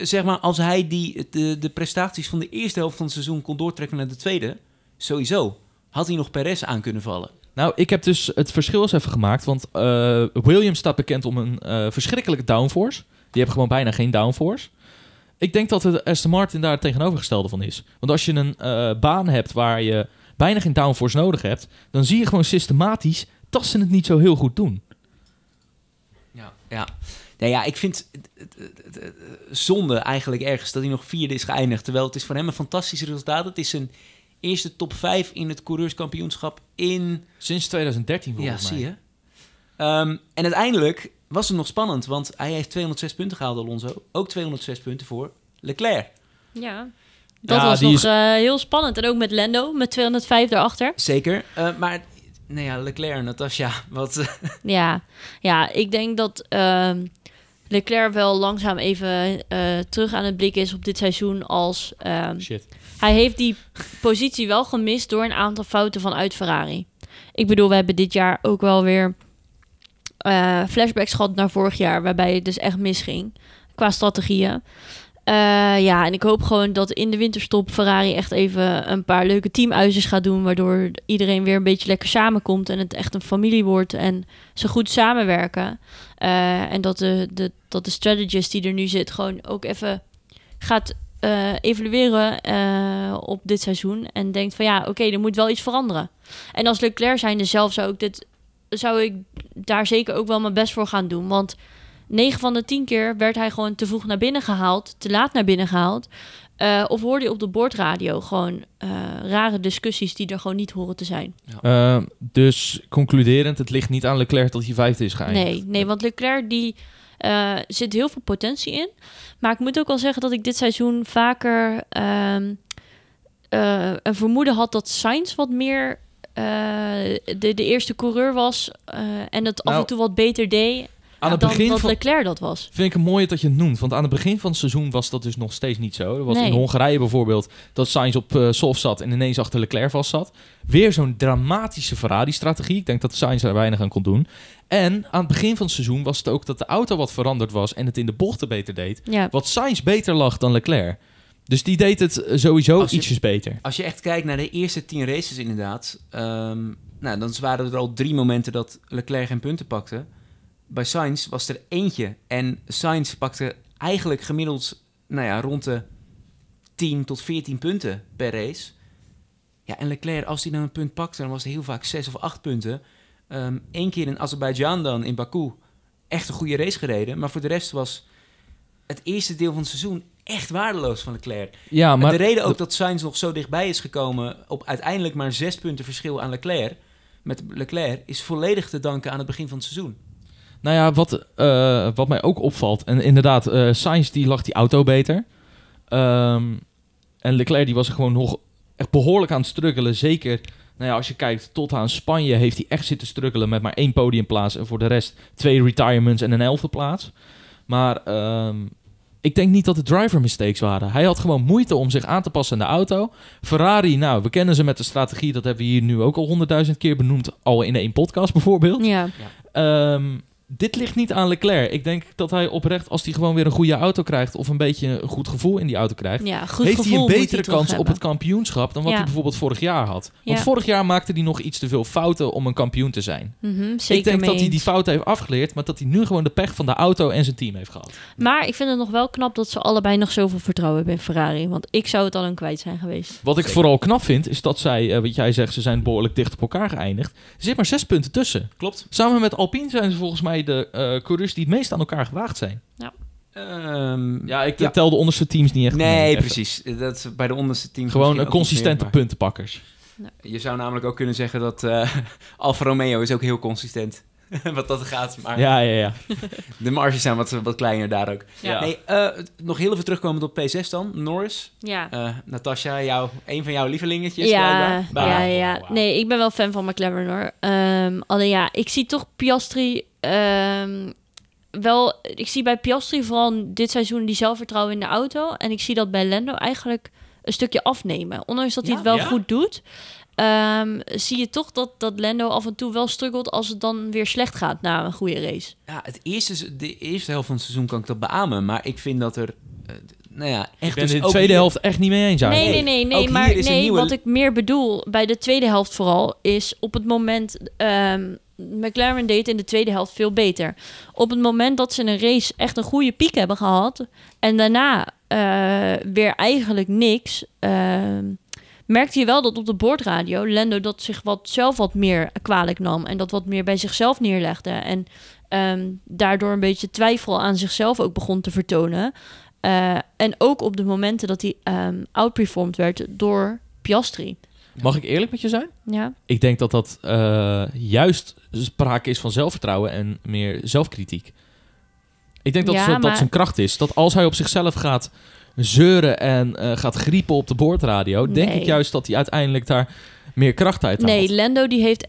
zeg maar, als hij die, de, de prestaties van de eerste helft van het seizoen kon doortrekken naar de tweede, sowieso, had hij nog Perez aan kunnen vallen. Nou, ik heb dus het verschil eens even gemaakt. Want eh, Williams staat bekend om een eh, verschrikkelijke downforce. Die hebben gewoon bijna geen downforce. Ik denk dat de Aston Martin daar het tegenovergestelde van is. Want als je een eh, baan hebt waar je bijna geen downforce nodig hebt... dan zie je gewoon systematisch dat ze het niet zo heel goed doen. Ja, ja. Nou ja, ik vind het, zonde eigenlijk ergens dat hij nog vierde is geëindigd. Terwijl het is voor hem een fantastisch resultaat. Het is zijn eerste top 5 in het coureurskampioenschap in... Sinds 2013 Ja, volgens mij. zie je. Ehm, en uiteindelijk was het nog spannend, want hij heeft 206 punten gehaald, Alonso. Ook 206 punten voor Leclerc. Ja. Dat Ja, was nog is- eh, heel spannend. En ook met Lando, met 205 daarachter. Zeker. Eh, maar, nou ja, Leclerc, Natasja, wat... eh, Ja, ja ik denk dat ehm, Leclerc wel langzaam even terug aan het blik is op dit seizoen als... ehm, Shit. hij heeft die positie wel gemist door een aantal fouten vanuit Ferrari. Ik bedoel, we hebben dit jaar ook wel weer flashbacks gehad naar vorig jaar, waarbij het dus echt misging qua strategieën. Eh, ja, en ik hoop gewoon dat in de winterstop Ferrari echt even een paar leuke teamuitjes gaat doen, waardoor iedereen weer een beetje lekker samenkomt en het echt een familie wordt en ze goed samenwerken. Eh, en dat de, de, dat de strategist die er nu zit gewoon ook even gaat eh, evalueren op dit seizoen en denkt van ja, oké, er moet wel iets veranderen. En als Leclerc zijnde zelf zou ik dit zou ik daar zeker ook wel mijn best voor gaan doen, want 9 van de 10 keer werd hij gewoon te vroeg naar binnen gehaald, te laat naar binnen gehaald. Eh, of hoorde je op de boordradio gewoon eh, rare discussies die er gewoon niet horen te zijn. Eh, dus concluderend, het ligt niet aan Leclerc dat hij vijfde is geëindigd. Nee, nee, want Leclerc die zit heel veel potentie in. Maar ik moet ook wel zeggen dat ik dit seizoen vaker ehm, eh, een vermoeden had dat Sainz wat meer de, de eerste coureur was en het af Nou, en toe wat beter deed Aan het dan begin dat van, Leclerc dat was. vind ik het mooi dat je het noemt. Want aan het begin van het seizoen was dat dus nog steeds niet zo. Er was Nee. in Hongarije bijvoorbeeld dat Sainz op eh soft zat en ineens achter Leclerc vast zat. Weer zo'n dramatische Ferrari-strategie. Ik denk dat Sainz er weinig aan kon doen. En aan het begin van het seizoen was het ook dat de auto wat veranderd was en het in de bochten beter deed. Ja, Wat Sainz beter lag dan Leclerc. Dus die deed het eh, sowieso je- ietsjes beter. Als je echt kijkt naar de eerste 10 races inderdaad, ehm, nou, dan waren er al drie momenten dat Leclerc geen punten pakte. Bij Sainz was er eentje en Sainz pakte eigenlijk gemiddeld nou ja, rond de 10 tot 14 punten per race. Ja, en Leclerc, als hij dan een punt pakte, dan was het heel vaak 6 of 8 punten. Eén Eén keer in Azerbeidzjan dan, in Baku, echt een goede race gereden. Maar voor de rest was het eerste deel van het seizoen echt waardeloos van Leclerc. Ja, maar de reden ook dat Sainz nog zo dichtbij is gekomen op uiteindelijk maar zes punten verschil aan Leclerc, met Leclerc, is volledig te danken aan het begin van het seizoen. Nou ja, wat, eh, wat mij ook opvalt. En inderdaad, eh Sainz die lag die auto beter. Ehm, en Leclerc die was er gewoon nog echt behoorlijk aan het struggelen. Zeker nou ja, als je kijkt tot aan Spanje heeft hij echt zitten struggelen met maar één podiumplaats. En voor de rest twee retirements en een elfde plaats. Maar ehm, ik denk niet dat het driver mistakes waren. Hij had gewoon moeite om zich aan te passen aan de auto. Ferrari, nou, we kennen ze met de strategie. Dat hebben we hier nu ook al honderdduizend keer benoemd. Al in één podcast bijvoorbeeld. ja. Ehm, dit ligt niet aan Leclerc. Ik denk dat hij oprecht, als hij gewoon weer een goede auto krijgt... of een beetje een goed gevoel in die auto krijgt... Ja, goed heeft hij een betere kans op het kampioenschap... dan wat Ja. hij bijvoorbeeld vorig jaar had. Want Ja. vorig jaar maakte hij nog iets te veel fouten om een kampioen te zijn. Mhm, zeker ik denk dat hij die fouten heeft afgeleerd... maar dat hij nu gewoon de pech van de auto en zijn team heeft gehad. Maar ik vind het nog wel knap dat ze allebei nog zoveel vertrouwen hebben in Ferrari. Want ik zou het al een kwijt zijn geweest. Wat ik vooral knap vind, is dat zij, eh, wat jij zegt, ze zijn behoorlijk dicht op elkaar geëindigd. Er zit maar zes punten tussen. Klopt. Samen met Alpine zijn ze volgens mij de eh coureurs die het meest aan elkaar gewaagd zijn. Ehm, Ja, ik Ja. tel de onderste teams niet echt mee, nee, even. precies. Dat is bij de onderste teams Gewoon consistente puntenpakkers. Je zou namelijk ook kunnen zeggen dat eh Alfa Romeo is ook heel consistent. wat dat gaat. Maar Ja, ja, ja. de marges zijn wat, wat kleiner daar ook. Ja. Nee, eh, nog heel even terugkomend op P6 dan. Norris. Ja. Eh Natasja, jou, een van jouw lievelingetjes. Ja, ja, ja. Nee, ik ben wel fan van McLaren hoor. Ehm, alleen ja, ik zie toch Piastri ehm, wel... Ik zie bij Piastri vooral dit seizoen die zelfvertrouwen in de auto. En ik zie dat bij Lando eigenlijk een stukje afnemen. Ondanks dat hij Ja? het wel Ja? goed doet... ehm, zie je toch dat, dat Lando af en toe wel struggelt als het dan weer slecht gaat na een goede race. Ja, het eerste, de eerste helft van het seizoen kan ik dat beamen. Maar ik vind dat er... eh, nou ja, echt Ik ben dus in de tweede hier- helft echt niet mee eens. Nee, eigenlijk. nee, nee, nee. Maar hier is een nee, nieuwe- wat ik meer bedoel bij de tweede helft vooral is op het moment. ehm, McLaren deed in de tweede helft veel beter. Op het moment dat ze een race echt een goede piek hebben gehad. en daarna eh, weer eigenlijk niks. ehm, merkte je wel dat op de boordradio Lando dat zich wat zelf wat meer kwalijk nam. en dat wat meer bij zichzelf neerlegde. En ehm, daardoor een beetje twijfel aan zichzelf ook begon te vertonen. Eh, en ook op de momenten dat hij ehm outperformed werd door Piastri. Mag ik eerlijk met je zijn? Ja, Ik denk dat dat eh, juist sprake is van zelfvertrouwen en meer zelfkritiek. Ik denk dat Ja, dat, dat zijn kracht is. Dat als hij op zichzelf gaat zeuren en eh, gaat griepen op de boordradio... denk ik juist dat hij uiteindelijk daar meer kracht uit haalt. nee, Lando die heeft...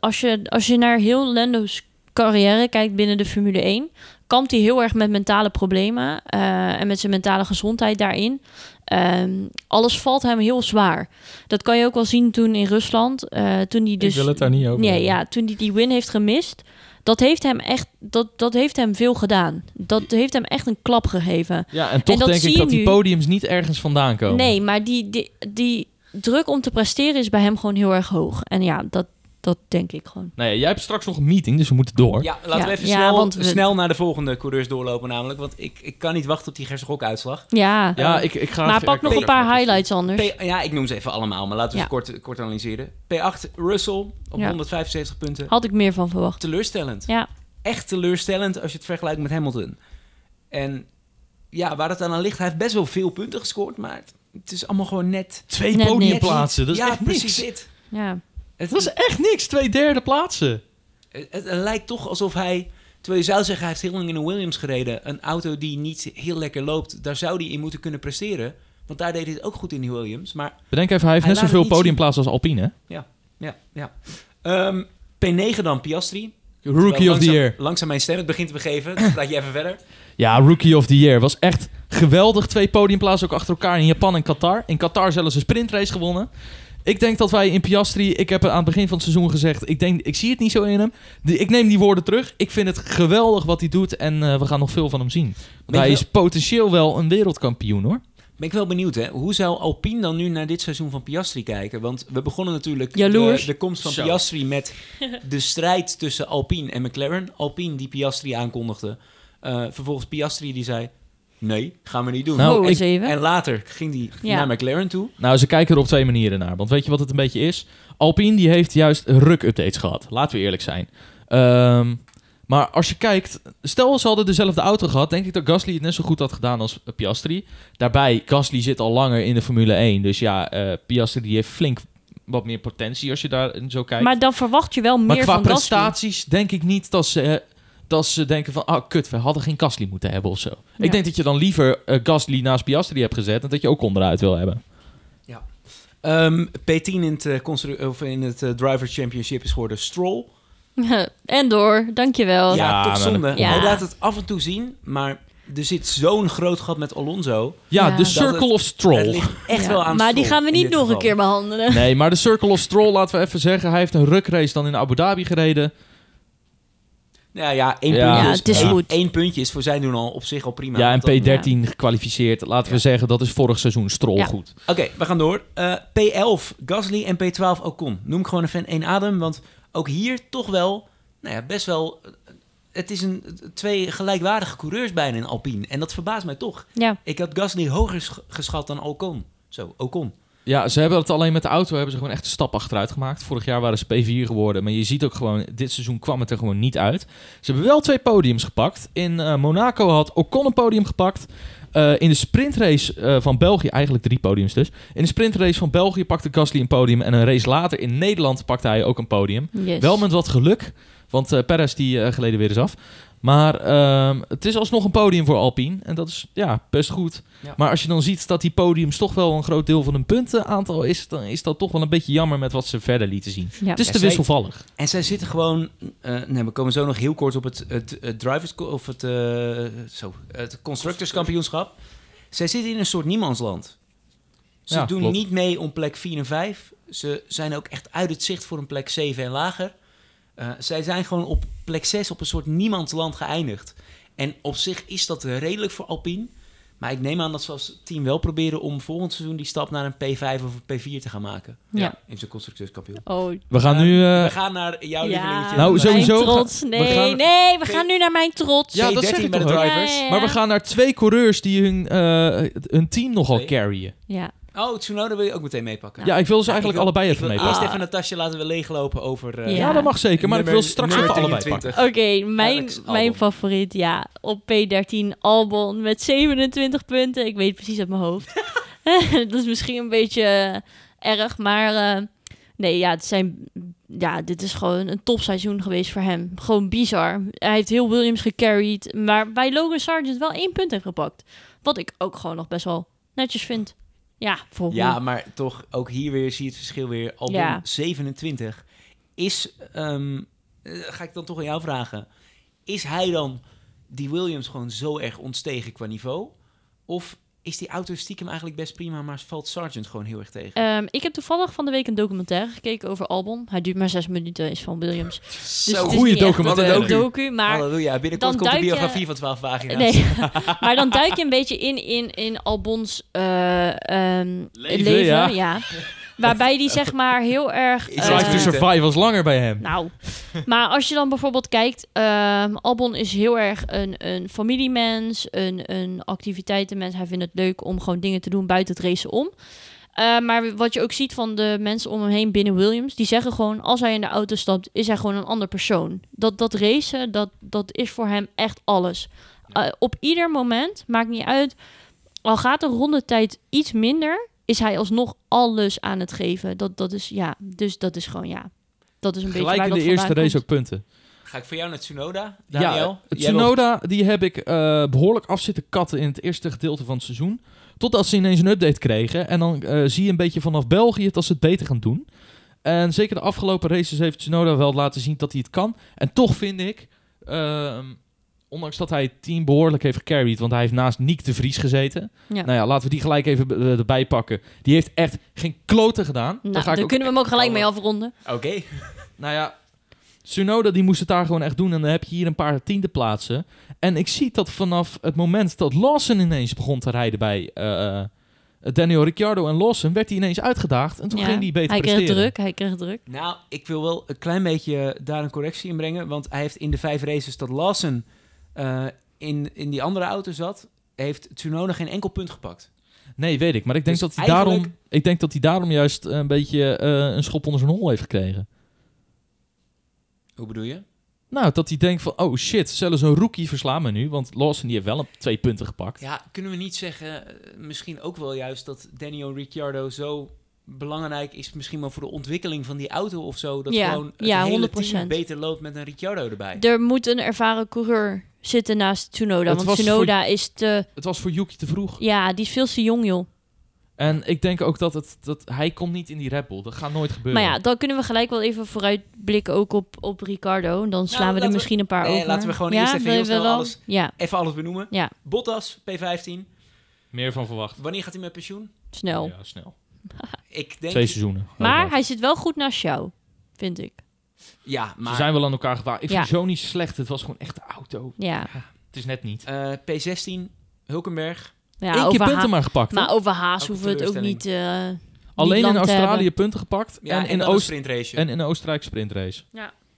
Als, je, als je naar heel Lando's carrière kijkt binnen de Formule 1... kampt hij heel erg met mentale problemen... eh, en met zijn mentale gezondheid daarin. Ehm, alles valt hem heel zwaar. Dat kan je ook wel zien toen in Rusland. eh, toen hij dus, ik wil het daar niet over Nee, hebben. ja, toen hij die win heeft gemist... Dat heeft hem echt, dat, dat heeft hem veel gedaan. Dat heeft hem echt een klap gegeven. Ja, en toch dat denk ik dat die podiums niet ergens vandaan komen. Nee, maar die, die, die druk om te presteren is bij hem gewoon heel erg hoog. En ja, dat, dat denk ik gewoon. Nou ja, jij hebt straks nog een meeting, dus we moeten door. Ja, laten Ja, we even ja, snel, want we- snel naar de volgende coureurs doorlopen namelijk. Want ik, ik kan niet wachten op die Gerse-Gok-uitslag. Ja, Ja, ik, ik ga... maar pak nog een paar highlights anders. P- ja, ik noem ze even allemaal, maar laten we Ja. ze kort, kort analyseren. P8, Russell op Ja. 175 punten. Had ik meer van verwacht. Teleurstellend. Ja, Echt teleurstellend als je het vergelijkt met Hamilton. En ja, waar het dan aan ligt, hij heeft best wel veel punten gescoord, maar het, het is allemaal gewoon net... Twee podiumplaatsen, dat is ja, echt precies niks. dit. ja. Het, is echt niks, twee derde plaatsen. het, het lijkt toch alsof hij... Terwijl je zou zeggen, hij heeft heel lang in een Williams gereden. Een auto die niet heel lekker loopt, daar zou hij in moeten kunnen presteren. Want daar deed hij het ook goed in die Williams. Maar Bedenk even, hij heeft Hij net zoveel podiumplaatsen als Alpine. hè? ja, ja. Ehm, P9 dan, Piastri. Rookie Terwijl of the year. Langzaam mijn stem het begint te begeven. Dus praat je even verder. Ja, Rookie of the Year. Was echt geweldig. Twee podiumplaatsen ook achter elkaar in Japan en Qatar. In Qatar zelfs een sprintrace gewonnen. Ik denk dat wij in Piastri... Ik heb aan het begin van het seizoen gezegd... Ik, denk, ik zie het niet zo in hem. Die- ik neem die woorden terug. Ik vind het geweldig wat hij doet. En eh, we gaan nog veel van hem zien. Hij is potentieel wel een wereldkampioen, hoor. Ben ik wel benieuwd, hè? Hoe zou Alpine dan nu naar dit seizoen van Piastri kijken? Want we begonnen natuurlijk de, de komst van Zo. Piastri met de strijd tussen Alpine en McLaren. Alpine die Piastri aankondigde. Eh, vervolgens Piastri die zei, nee, gaan we niet doen. Nou, oh, ik- eens even. En later ging hij Ja. naar McLaren toe. Nou, ze kijken er op twee manieren naar. Want weet je wat het een beetje is? Alpine die heeft juist ruk-updates gehad. Laten we eerlijk zijn. Ehm, maar als je kijkt... Stel, ze hadden dezelfde auto gehad... denk ik dat Gasly het net zo goed had gedaan als eh, Piastri. Daarbij, Gasly zit al langer in de Formule 1. Dus ja, eh, Piastri die heeft flink wat meer potentie als je daar zo kijkt. Maar dan verwacht je wel Maar meer qua van Gasly. prestaties denk ik niet dat ze, eh, dat ze denken van... Ah, kut, we hadden geen Gasly moeten hebben of zo. Ja. Ik denk dat je dan liever eh, Gasly naast Piastri hebt gezet... en dat je ook onderuit wil hebben. Ehm, P10 in het, eh, of in het eh, Driver Championship is geworden Stroll. en door, dankjewel. Ja, Ja, toch zonde. Ja. Hij laat het af en toe zien, maar er zit zo'n groot gat met Alonso. Ja, Ja. de Circle of Stroll. Het ligt echt Ja, wel aan maar die gaan we niet nog een keer behandelen. Nee, maar de Circle of Stroll, laten we even zeggen... hij heeft een rukrace dan in Abu Dhabi gereden. Ja, ja, één Ja, puntje. Ja, het is één- goed. één puntje is voor zijn doen al op zich al prima. Ja, en Want dan- P13 gekwalificeerd. Laten we zeggen, dat is vorig seizoen strol Ja. goed. Oké, we gaan door. Eh, P11 Gasly en P12 Ocon. Noem ik gewoon even één adem, want ook hier toch wel, nou ja, best wel. eh, Het is een twee gelijkwaardige coureurs bijna in Alpine. En dat verbaast mij toch. Ja, Ik had Gasly hoger sch- geschat dan Ocon. Zo, Ocon. Ja, ze hebben het alleen met de auto hebben ze gewoon echt een stap achteruit gemaakt. Vorig jaar waren ze P4 geworden, maar je ziet ook gewoon, dit seizoen kwam het er gewoon niet uit. Ze hebben wel twee podiums gepakt. In eh, Monaco had Ocon een podium gepakt. Eh, in de sprintrace eh, van België, eigenlijk drie podiums dus. In de sprintrace van België pakte Gasly een podium. En een race later in Nederland pakte hij ook een podium. yes. Wel met wat geluk, want Perez die geleden weer eens af. Maar ehm, het is alsnog een podium voor Alpine. En dat is ja, best goed. Ja. Maar als je dan ziet dat die podiums toch wel een groot deel van hun puntenaantal is... dan is dat toch wel een beetje jammer met wat ze verder lieten zien. Ja. Het is Ja, te zij- wisselvallig. En zij zitten gewoon. eh, nee, we komen zo nog heel kort op het, het, het drivers of het, eh, zo, het constructorskampioenschap. Zij zitten in een soort niemandsland. Ze Ja, doen klopt. niet mee om plek 4 en 5. Ze zijn ook echt uit het zicht voor een plek 7 en lager. Eh, zij zijn gewoon op plek 6 op een soort niemandsland geëindigd. En op zich is dat redelijk voor Alpine. Maar ik neem aan dat ze als team wel proberen om volgend seizoen die stap naar een P5 of een P4 te gaan maken. Ja. In zijn constructeurskampioen. Oh, We gaan nu... eh, We gaan naar jouw lievelingetje. Nou, sowieso trots. we Nee, gaan- nee, we gaan nu naar mijn trots. Ja, dat P13 zeg ik bij de drivers. Ja, ja, ja. Maar we gaan naar twee coureurs die hun, eh, hun team nogal carryen. Ja, Oh, Tsunoda wil je ook meteen meepakken. Ja, ik wil ze Ja, eigenlijk wil- allebei ik even wil meepakken. Eerst even Natasja laten we leeglopen over... eh, Ja. Ja, dat mag zeker. Maar ik wil nummer- straks nummer even allebei 23. pakken. Oké, mijn, Alex Albon. mijn favoriet, ja. Op P13 Albon met 27 punten. Ik weet precies uit mijn hoofd. dat is misschien een beetje eh, erg, maar eh, nee, ja, het zijn, ja, dit is gewoon een topseizoen geweest voor hem. Gewoon bizar. Hij heeft heel Williams gecarried, maar bij Logan Sargent wel één punt heeft gepakt. Wat ik ook gewoon nog best wel netjes vind. Ja, voor Ja, maar toch, ook hier weer zie je het verschil weer. Albon Ja. 27. Is, ehm, eh, ga ik dan toch aan jou vragen. Is hij dan die Williams gewoon zo erg ontstegen qua niveau? Of is die auto stiekem eigenlijk best prima, maar valt Sargent gewoon heel erg tegen? Ehm, ik heb toevallig van de week een documentaire gekeken over Albon. Hij duurt maar zes minuten, is van Williams. Dus Zo, echt documentaire. een docu, maar Halleluja, binnenkort dan komt de duik je- biografie van 12 pagina's. Nee, maar dan duik je een beetje in, in, in Albons eh, ehm, Leven, leven. ja. ja. Waarbij die zeg maar heel erg... Is eh, Drive to minuten. Survive was langer bij hem. nou, maar als je dan bijvoorbeeld kijkt, ehm, Albon is heel erg een, een familiemens, een, een activiteitenmens. Hij vindt het leuk om gewoon dingen te doen buiten het racen om. Eh, maar wat je ook ziet van de mensen om hem heen binnen Williams, die zeggen gewoon, als hij in de auto stapt, is hij gewoon een ander persoon. Dat, dat racen, dat, dat is voor hem echt alles. Eh, op ieder moment, maakt niet uit, al gaat de rondetijd iets minder, is hij alsnog alles aan het geven. Dat, dat is, ja, dus dat is gewoon, ja, dat is een beetje Gelijk waar in de dat eerste race komt. ook punten. Ga ik voor jou naar Tsunoda, Daniel? Ja, Jij Tsunoda, die heb ik eh, behoorlijk af zitten katten in het eerste gedeelte van het seizoen. Totdat ze ineens een update kregen. En dan eh, zie je een beetje vanaf België dat ze het beter gaan doen. En zeker de afgelopen races heeft Tsunoda wel laten zien dat hij het kan. En toch vind ik, ehm, ondanks dat hij het team behoorlijk heeft gecarried, want hij heeft naast Nick de Vries gezeten. Ja. Nou ja, laten we die gelijk even eh, erbij pakken. Die heeft echt geen kloten gedaan. Nou, Daar kunnen we hem ook gelijk mee afronden. Oké. nou ja, Tsunoda die moest het daar gewoon echt doen. En dan heb je hier een paar tiende plaatsen. En ik zie dat vanaf het moment dat Lawson ineens begon te rijden bij eh, eh, Daniel Ricciardo en Lawson... werd hij ineens uitgedaagd. En toen Ja, ging hij beter hij kreeg druk, hij kreeg druk. Nou, ik wil wel een klein beetje daar een correctie in brengen. Want hij heeft in de vijf races dat Lawson eh, in, in die andere auto zat... heeft Tsunoda geen enkel punt gepakt. Nee, weet ik. Maar ik denk, Dus dat, hij daarom, ik denk dat hij daarom juist een beetje eh, een schop onder zijn hol heeft gekregen. Hoe bedoel je? Nou, dat hij denkt van... Oh shit, zelfs een rookie verslaan me nu. Want Lawson die heeft wel een, twee punten gepakt. Ja, kunnen we niet zeggen, eh, misschien ook wel juist dat Daniel Ricciardo zo belangrijk is, misschien wel voor de ontwikkeling van die auto of zo, dat Ja, gewoon het ja, hele 100%. team beter loopt met een Ricciardo erbij. Er moet een ervaren coureur zitten naast Tsunoda. Het want Tsunoda is te... Het was voor Yuki te vroeg. Ja, die is veel te jong, joh. En ik denk ook dat, het, dat hij komt niet in die Red Bull. Dat gaat nooit gebeuren. Maar ja, dan kunnen we gelijk wel even vooruitblikken ook op, op Ricardo. Dan slaan we laten er we- misschien een paar nee, over. laten we gewoon ja, eerst even heel snel alles- Ja, Even alles benoemen. ja, Bottas, P15. Meer van verwacht. Wanneer gaat hij met pensioen? snel. Ja, snel. Ik denk... Twee seizoenen. Maar hij zit wel goed naast jou, vind ik. Ja, maar Ze zijn wel aan elkaar gewaagd. Ik Ja. vind zo niet slecht. Het was gewoon echt de auto. Ja, Het is net niet. eh, P16, Hulkenberg. ja Eén keer punten maar gepakt. Maar over Haas Ook hoeven we het ook niet... eh, Alleen niet in Australië hebben. punten gepakt. Ja, en, en, in Oost sprintrace. en in de Oostenrijk sprintrace.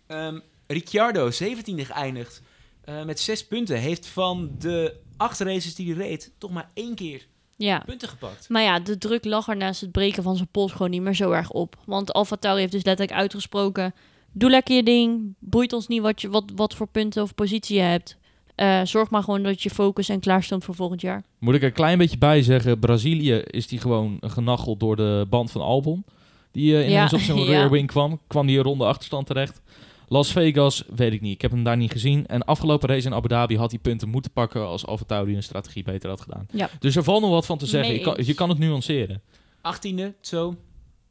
Ehm, Ricciardo, 17e geëindigd. eh, met zes punten. Heeft van de acht races die hij reed, toch maar één keer ja. punten gepakt. Maar ja, de druk lag er naast het breken van zijn pols gewoon niet meer zo erg op. Want Alfa Tauri heeft dus letterlijk uitgesproken... Doe lekker je ding. Boeit ons niet wat, je, wat, wat voor punten of positie je hebt. Eh, zorg maar gewoon dat je focus en klaar stond voor volgend jaar. Moet ik er een klein beetje bij zeggen. Brazilië is die gewoon genacheld door de band van Albon. Die eh, ineens Ja, op zijn ja. rear wing kwam. Kwam die een ronde achterstand terecht. Las Vegas, weet ik niet. Ik heb hem daar niet gezien. En afgelopen race in Abu Dhabi had hij punten moeten pakken als Alfa Tauri een strategie beter had gedaan. Ja. Dus er valt nog wat van te zeggen. Je kan, je kan het nuanceren. 18e, zo.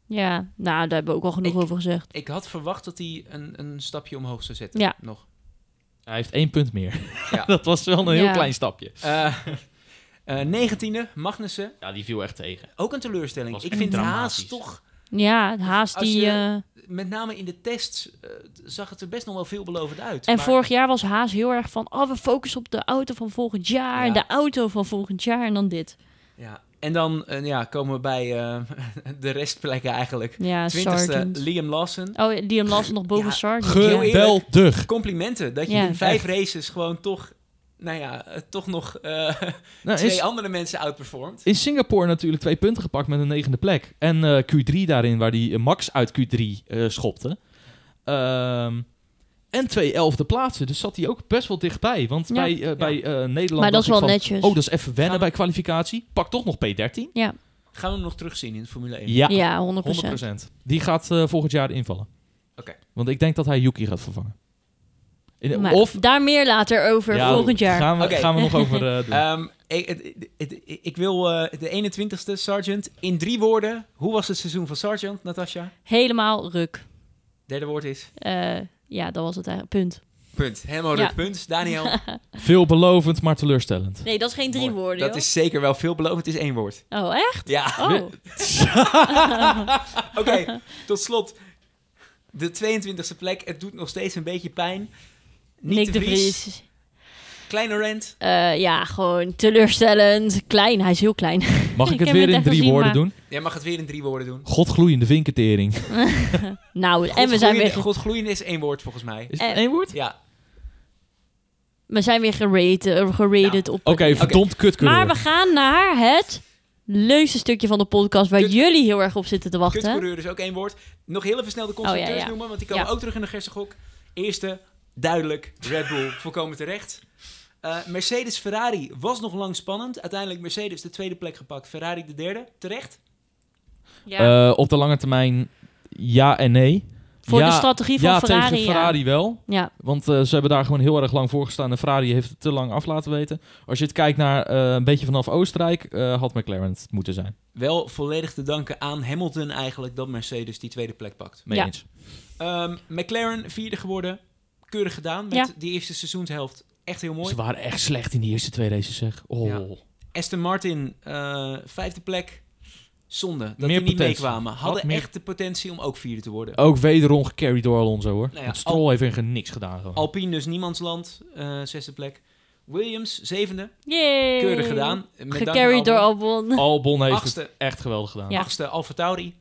Ja, nou, daar hebben we ook al genoeg Ik- over gezegd. Ik had verwacht dat hij een, een stapje omhoog zou zetten. Ja. Nog. Hij heeft één punt meer. Ja. dat was wel een heel Ja. klein stapje. Eh eh 19e, Magnussen. Ja, die viel echt tegen. Ook een teleurstelling. Ik vind Haas toch, Ja, Haas Als die... je- eh, met name in de tests, zag het er best nog wel veelbelovend uit. en Maar- vorig jaar was Haas heel erg van... Oh, we focussen op de auto van volgend jaar. Ja. De auto van volgend jaar en dan dit. Ja. En dan eh, ja, komen we bij eh, de restplekken eigenlijk. Ja, 20e, Sargent. Liam Lawson. Oh, Liam Lawson nog boven Ja, Sargent. Geweldig. Complimenten dat je Ja. in vijf races gewoon toch, nou ja, eh, toch nog eh, Nou, twee is, andere mensen outperformed. in Singapore natuurlijk twee punten gepakt met een negende plek. En eh, Q3 daarin, waar die Max uit Q3 eh, schopte. Ehm, en twee elfde plaatsen. Dus zat hij ook best wel dichtbij. Want Ja. bij, eh, bij eh, Nederland Maar dat is wel ik van, netjes. Oh, dat is even wennen bij kwalificatie. Pak toch nog P13? Ja, Gaan we hem nog terugzien in de Formule 1? Ja, ja 100%. 100%. Die gaat eh, volgend jaar invallen. Oké. Want ik denk dat hij Yuki gaat vervangen. In- Maar of daar meer later over Ja, volgend jaar. Gaan we, gaan we nog over eh, doen. Ehm, ik, ik wil eh, de 21ste, Sergeant. In drie woorden, hoe was het seizoen van Sergeant, Natasja? Helemaal ruk. Derde woord is? Ja, dat was het eigenlijk. Punt. Punt. Helemaal Ja. punt. Daniel? Veelbelovend, maar teleurstellend. Nee, dat is geen drie Mooi. woorden, Dat joh. is zeker wel veelbelovend. Het is één woord. Oh, echt? Ja. Oh. Oké, tot slot. De 22e plek. Het doet nog steeds een beetje pijn. Niet Nick de de Vries. Kleine rent. Eh, ja, gewoon teleurstellend. Klein, hij is heel klein. Mag ik Ik het weer in drie gezien, woorden maar- doen? Jij mag het weer in drie woorden doen. Godgloeiende vinkentering. Nou, en we zijn weer, Godgloeiende is één woord volgens mij. Is het één woord? Ja. we zijn weer gerated, eh, gerated Nou, op... Oké, verdomd kutcoureur. Maar we gaan naar het leukste stukje van de podcast waar Kut- jullie heel erg op zitten te wachten. Kutcoureur is ook één woord. Nog heel even snel de constructeurs Oh, ja, ja. noemen, want die komen Ja. ook terug in de Gersengok. Eerste, duidelijk, Red Bull, volkomen terecht. Eh, Mercedes-Ferrari was nog lang spannend. Uiteindelijk Mercedes de tweede plek gepakt, Ferrari de derde. Terecht? Ja. Eh, op de lange termijn ja en nee. Voor ja, de strategie van ja, Ferrari, tegen Ferrari wel. ja. Want eh, ze hebben daar gewoon heel erg lang voor gestaan. En Ferrari heeft het te lang af laten weten. Als je het kijkt naar eh, een beetje vanaf Oostenrijk, eh, had McLaren het moeten zijn. Wel volledig te danken aan Hamilton eigenlijk dat Mercedes die tweede plek pakt. Mee Ja. eens. Ehm, McLaren vierde geworden. Keurig gedaan met Ja. die eerste seizoenshelft. Echt heel mooi. Ze waren echt slecht in die eerste twee races, zeg. Oh. Ja. Aston Martin, eh, vijfde plek. Zonde dat Meer die niet meekwamen. Hadden Had meer- echt de potentie om ook vierde te worden. Ook wederom gecarried door Alonso, hoor. Nou ja, Want Stroll Al- heeft even niks gedaan. Gewoon. Alpine dus niemandsland, eh zesde plek. Williams, zevende. Yay. Keurig gedaan. Met Gecarried door Albon. Albon. Albon heeft Achtste. het echt geweldig gedaan. Ja. Achtste, Alfa Tauri.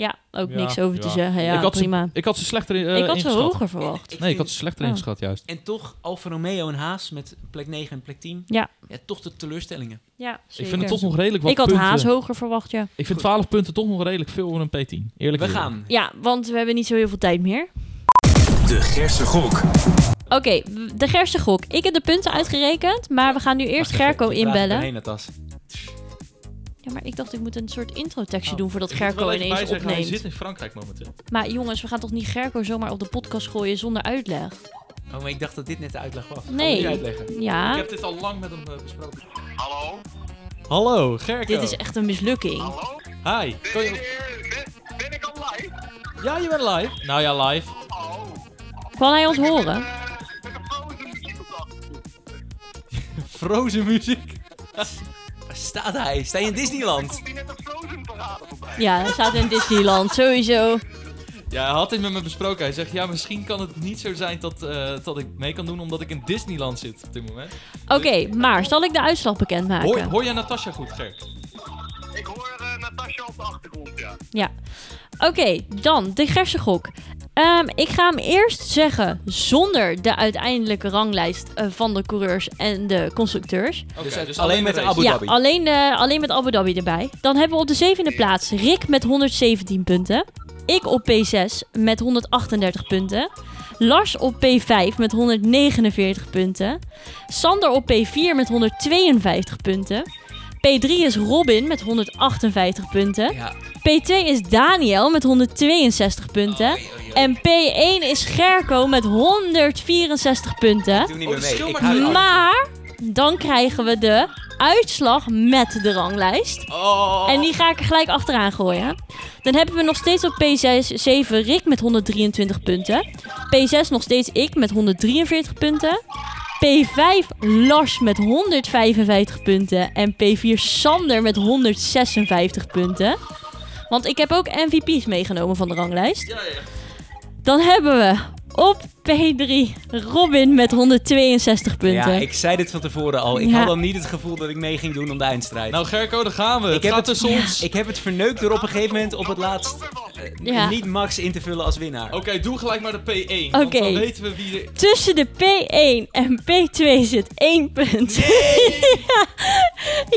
Ja, ook Ja, niks over te zeggen. Ja, ik, had prima. Ze, ik had ze slechter eh, ik had ze ingeschat. hoger verwacht. Ik Nee, ik had ze slechter Oh. ingeschat, juist. En toch Alfa Romeo en Haas met plek 9 en plek 10. Ja. ja toch de teleurstellingen. Ja, Ik zeker. vind het toch nog redelijk wat Ik had punten. Haas hoger verwacht, ja. Ik vind 12 punten toch nog redelijk veel voor een P10. Eerlijk We gaan. Ja, want we hebben niet zo heel veel tijd meer. De Gersengok. Oké, de Gersengok. Ik heb de punten uitgerekend, maar we gaan nu eerst Gerco ik inbellen. Ja, maar ik dacht ik moet een soort intro-tekstje doen voordat Ik moet er Gerco wel even bij ineens zeggen, Hij opneemt. zit in Frankrijk momenteel. Maar jongens, we gaan toch niet Gerco zomaar op de podcast gooien zonder uitleg? Oh, maar ik dacht dat dit net de uitleg was. Nee. uitleggen. Ja, Ik heb dit al lang met hem eh, besproken. Hallo? Hallo, Gerco. dit is echt een mislukking. Hallo? Hi. Kan je... Ben, ben ik al live? Ja, je bent live. Nou ja, live. Oh. Kan hij ons horen? Met een frozen muziek op de. Frozen muziek. Staat hij? Sta je in Disneyland? Komt hij net een frozen parade voorbij? Ja, hij staat in Disneyland, sowieso. Ja, hij had dit met me besproken. Hij zegt, ja, misschien kan het niet zo zijn dat, eh, dat ik mee kan doen omdat ik in Disneyland zit op dit moment. Oké, maar zal ik de uitslag bekendmaken? Hoor, hoor jij Natasja goed, Gerk? Ik hoor uh, Natasja op de achtergrond, ja. Ja. Oké, dan de gersengok. Ehm, ik ga hem eerst zeggen zonder de uiteindelijke ranglijst eh, van de coureurs en de constructeurs. Oké, Dus alleen met. Abu ja, Dhabi. alleen, de, alleen met Abu Dhabi erbij. Dan hebben we op de zevende plaats Rick met 117 punten. Ik op P6 met 138 punten. Lars op P5 met 149 punten. Sander op P4 met 152 punten. P3 is Robin met 158 punten. Ja. P2 is Daniel met 162 punten. En P1 is Gerco met 164 punten. Ik doe niet Oh, meer mee. Ik hou- Maar dan krijgen we de uitslag met de ranglijst. Oh. En die ga ik er gelijk achteraan gooien. Dan hebben we nog steeds op P7 Rick met 123 punten. P6 nog steeds ik met 143 punten. P5 Lars met 155 punten. En P4 Sander met 156 punten. Want ik heb ook MVP's meegenomen van de ranglijst. Dan hebben we op P3 Robin met 162 punten. Ja, ik zei dit van tevoren al. Ik Ja. had dan niet het gevoel dat ik mee ging doen om de eindstrijd. Nou, Gerco, daar gaan we. Het ik, heb gaat het, tussen ons. ik heb het verneukt door op een gegeven moment op het laatst eh, Ja. niet Max in te vullen als winnaar. Oké, doe gelijk maar de P1. Want Oké. dan weten we wie er... Tussen de P1 en P2 zit één punt. ja.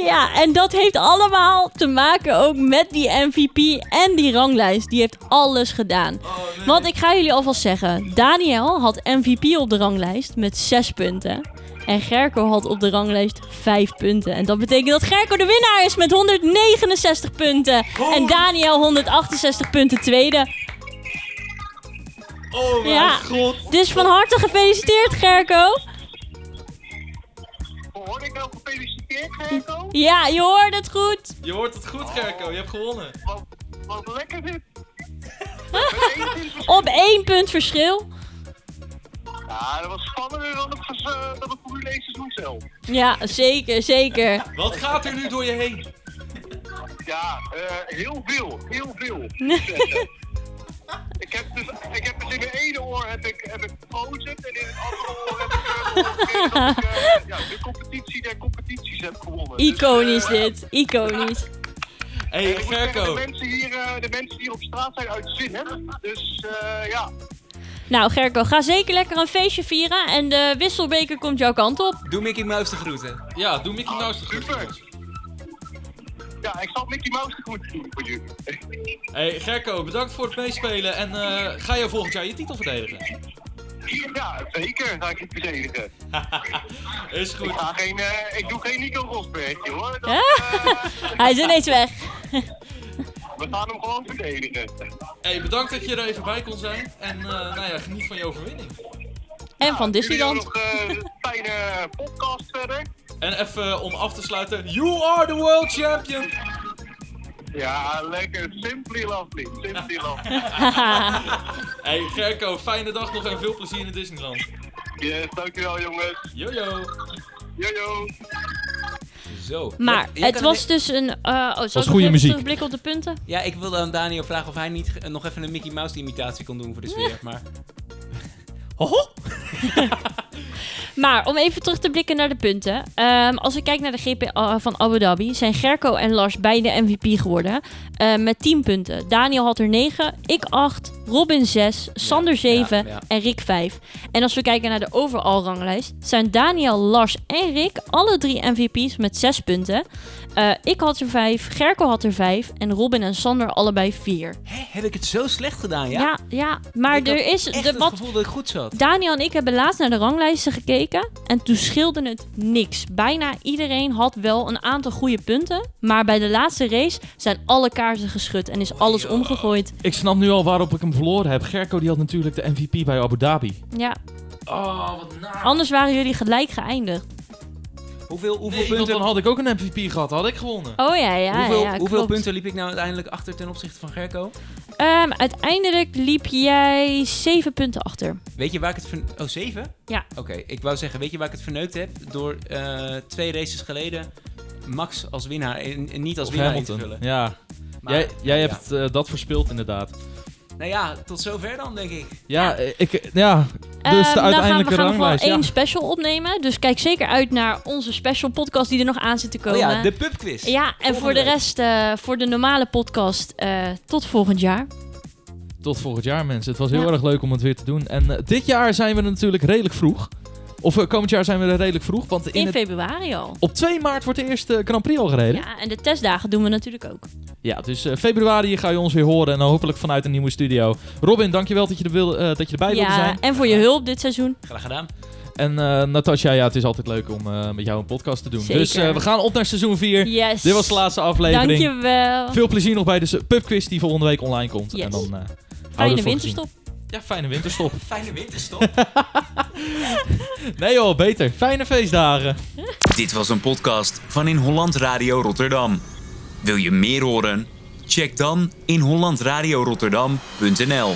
ja, en dat heeft allemaal te maken ook met die MVP en die ranglijst. Die heeft alles gedaan. Oh, nee. Want ik ga jullie alvast zeggen: Daniel had MVP op de ranglijst met 6 punten. En Gerco had op de ranglijst 5 punten. En dat betekent dat Gerco de winnaar is met 169 punten. En Daniel 168 punten tweede. Oh mijn Ja. god. Dus van harte gefeliciteerd, Gerco. Hoorde ik nou gefeliciteerd, Gerco? Ja, je hoort het goed. Je hoort het goed, Gerco. Je hebt gewonnen. Wat, wat lekker dit. Met één punt Op één punt verschil. Ja, dat was spannender dan het, eh, dan het Formule 1 seizoen zelf. Ja, zeker, zeker. Wat gaat er nu door je heen? Ja, eh, heel veel, heel veel. ik heb dus, ik heb dus in mijn ene oor heb ik, heb ik gekozen en in het andere oor heb ik gehoord dat ik ja, de competitie der competities heb gewonnen. Dus, Iconisch eh, dit, iconisch. Zeggen, Gerco. de mensen, hier, eh, de mensen hier op straat zijn uit zinnen. Dus eh, ja, Nou, Gerco, ga zeker lekker een feestje vieren. En de wisselbeker komt jouw kant op. Doe Mickey Mouse de groeten. Ja, doe Mickey Mouse de groeten. Super. ja, ik zal Mickey Mouse de groeten doen voor jullie. Hey, Gerco, bedankt voor het meespelen. En eh, ga je volgend jaar je titel verdedigen? Ja, zeker ga ik het verdedigen. Is goed. Ik, ga geen, eh, ik doe geen Nico Rosberg, hoor. Dat, eh, Hij is ineens weg. we gaan hem gewoon verdedigen. Hey, bedankt dat je er even bij kon zijn. En eh, nou ja, geniet van je overwinning. En van Disneyland. nog eh, een fijne podcast verder. En even eh, om af te sluiten. You are the world champion! Ja, lekker. Simply lovely. Simply lovely. Hey Gerco, fijne dag nog en veel plezier in Disneyland. Yes, dankjewel jongens. Jojo. Jojo. Zo. Maar Ja, het was een- dus een... eh oh, ik nog goede muziek. terugblikken op de punten? Ja, ik wilde aan Daniel vragen of hij niet eh, nog even een Mickey Mouse imitatie kon doen voor de sfeer. Maar Hoho. Maar om even terug te blikken naar de punten. Ehm, als ik kijk naar de GP van Abu Dhabi, zijn Gerco en Lars beide MVP geworden. eh, met 10 punten. Daniel had er 9, ik 8, Robin 6, Sander 7 ja, ja. en Rick 5. En als we kijken naar de overall ranglijst, zijn Daniel, Lars en Rick alle drie MVP's met 6 punten. Eh, ik had er 5, Gerco had er 5 en Robin en Sander allebei 4. Hè, heb ik het zo slecht gedaan, ja? Ja, ja, maar Ik er is echt de, het wat gevoel dat ik goed zat. Daniel en ik hebben laatst naar de ranglijsten gekeken en toen scheelde het niks. Bijna iedereen had wel een aantal goede punten, maar bij de laatste race zijn alle kaarten geschud en is alles omgegooid. Ik snap nu al waarop ik hem verloren heb. Gerco die had natuurlijk de MVP bij Abu Dhabi. Ja, Oh, wat naar. anders waren jullie gelijk geëindigd. Hoeveel, hoeveel, Nee, want punten, dan had ik ook een MVP gehad. Had ik gewonnen. Oh ja, ja, hoeveel, ja, hoeveel klopt. punten liep ik nou uiteindelijk achter ten opzichte van Gerco? Ehm, uiteindelijk liep jij 7 punten achter. Weet je waar ik het... Ver... Oh, zeven? Ja. Oké, ik wou zeggen, weet je waar ik het verneukt heb? Door eh, twee races geleden Max als winnaar en, en niet als Of winnaar in Hamilton. te vullen. Ja. Maar- jij jij ja. hebt eh, dat verspeeld inderdaad. Nou ja, tot zover dan, denk ik. Ja, eh, ik, ja dus de nou gaan we, uiteindelijke we gaan nog wel één Ja. special opnemen. Dus kijk zeker uit naar onze special podcast die er nog aan zit te Oh komen. ja, de pubquiz. Ja, en Volgende voor de rest, eh, voor de normale podcast, eh, tot volgend jaar. Tot volgend jaar, mensen. Het was heel Ja. erg leuk om het weer te doen. En dit jaar zijn we natuurlijk redelijk vroeg. Of eh, komend jaar zijn we er redelijk vroeg. Want in In het, februari al. op 2 maart wordt de eerste Grand Prix al gereden. Ja, Ja, en de testdagen doen we natuurlijk ook. dus eh, februari ga je ons weer horen. En dan hopelijk vanuit een nieuwe studio. Robin, dankjewel dat je, er wil, eh, dat je erbij wilde Ja, zijn. en voor je hulp dit seizoen. Graag gedaan. En eh Natasja, ja, het is altijd leuk om eh, met jou een podcast te doen. Zeker. Dus eh, we gaan op naar seizoen 4. Yes. Dit was de laatste aflevering. Dankjewel. Veel plezier nog bij de pubquiz die volgende week online komt. Yes. En dan, eh, Fijne voor winterstop. Ja, fijne winterstop. Fijne winterstop. nee joh, beter. Fijne feestdagen. Dit was een podcast van In Holland Radio Rotterdam. Wil je meer horen? Check dan inhollandradiorotterdam.nl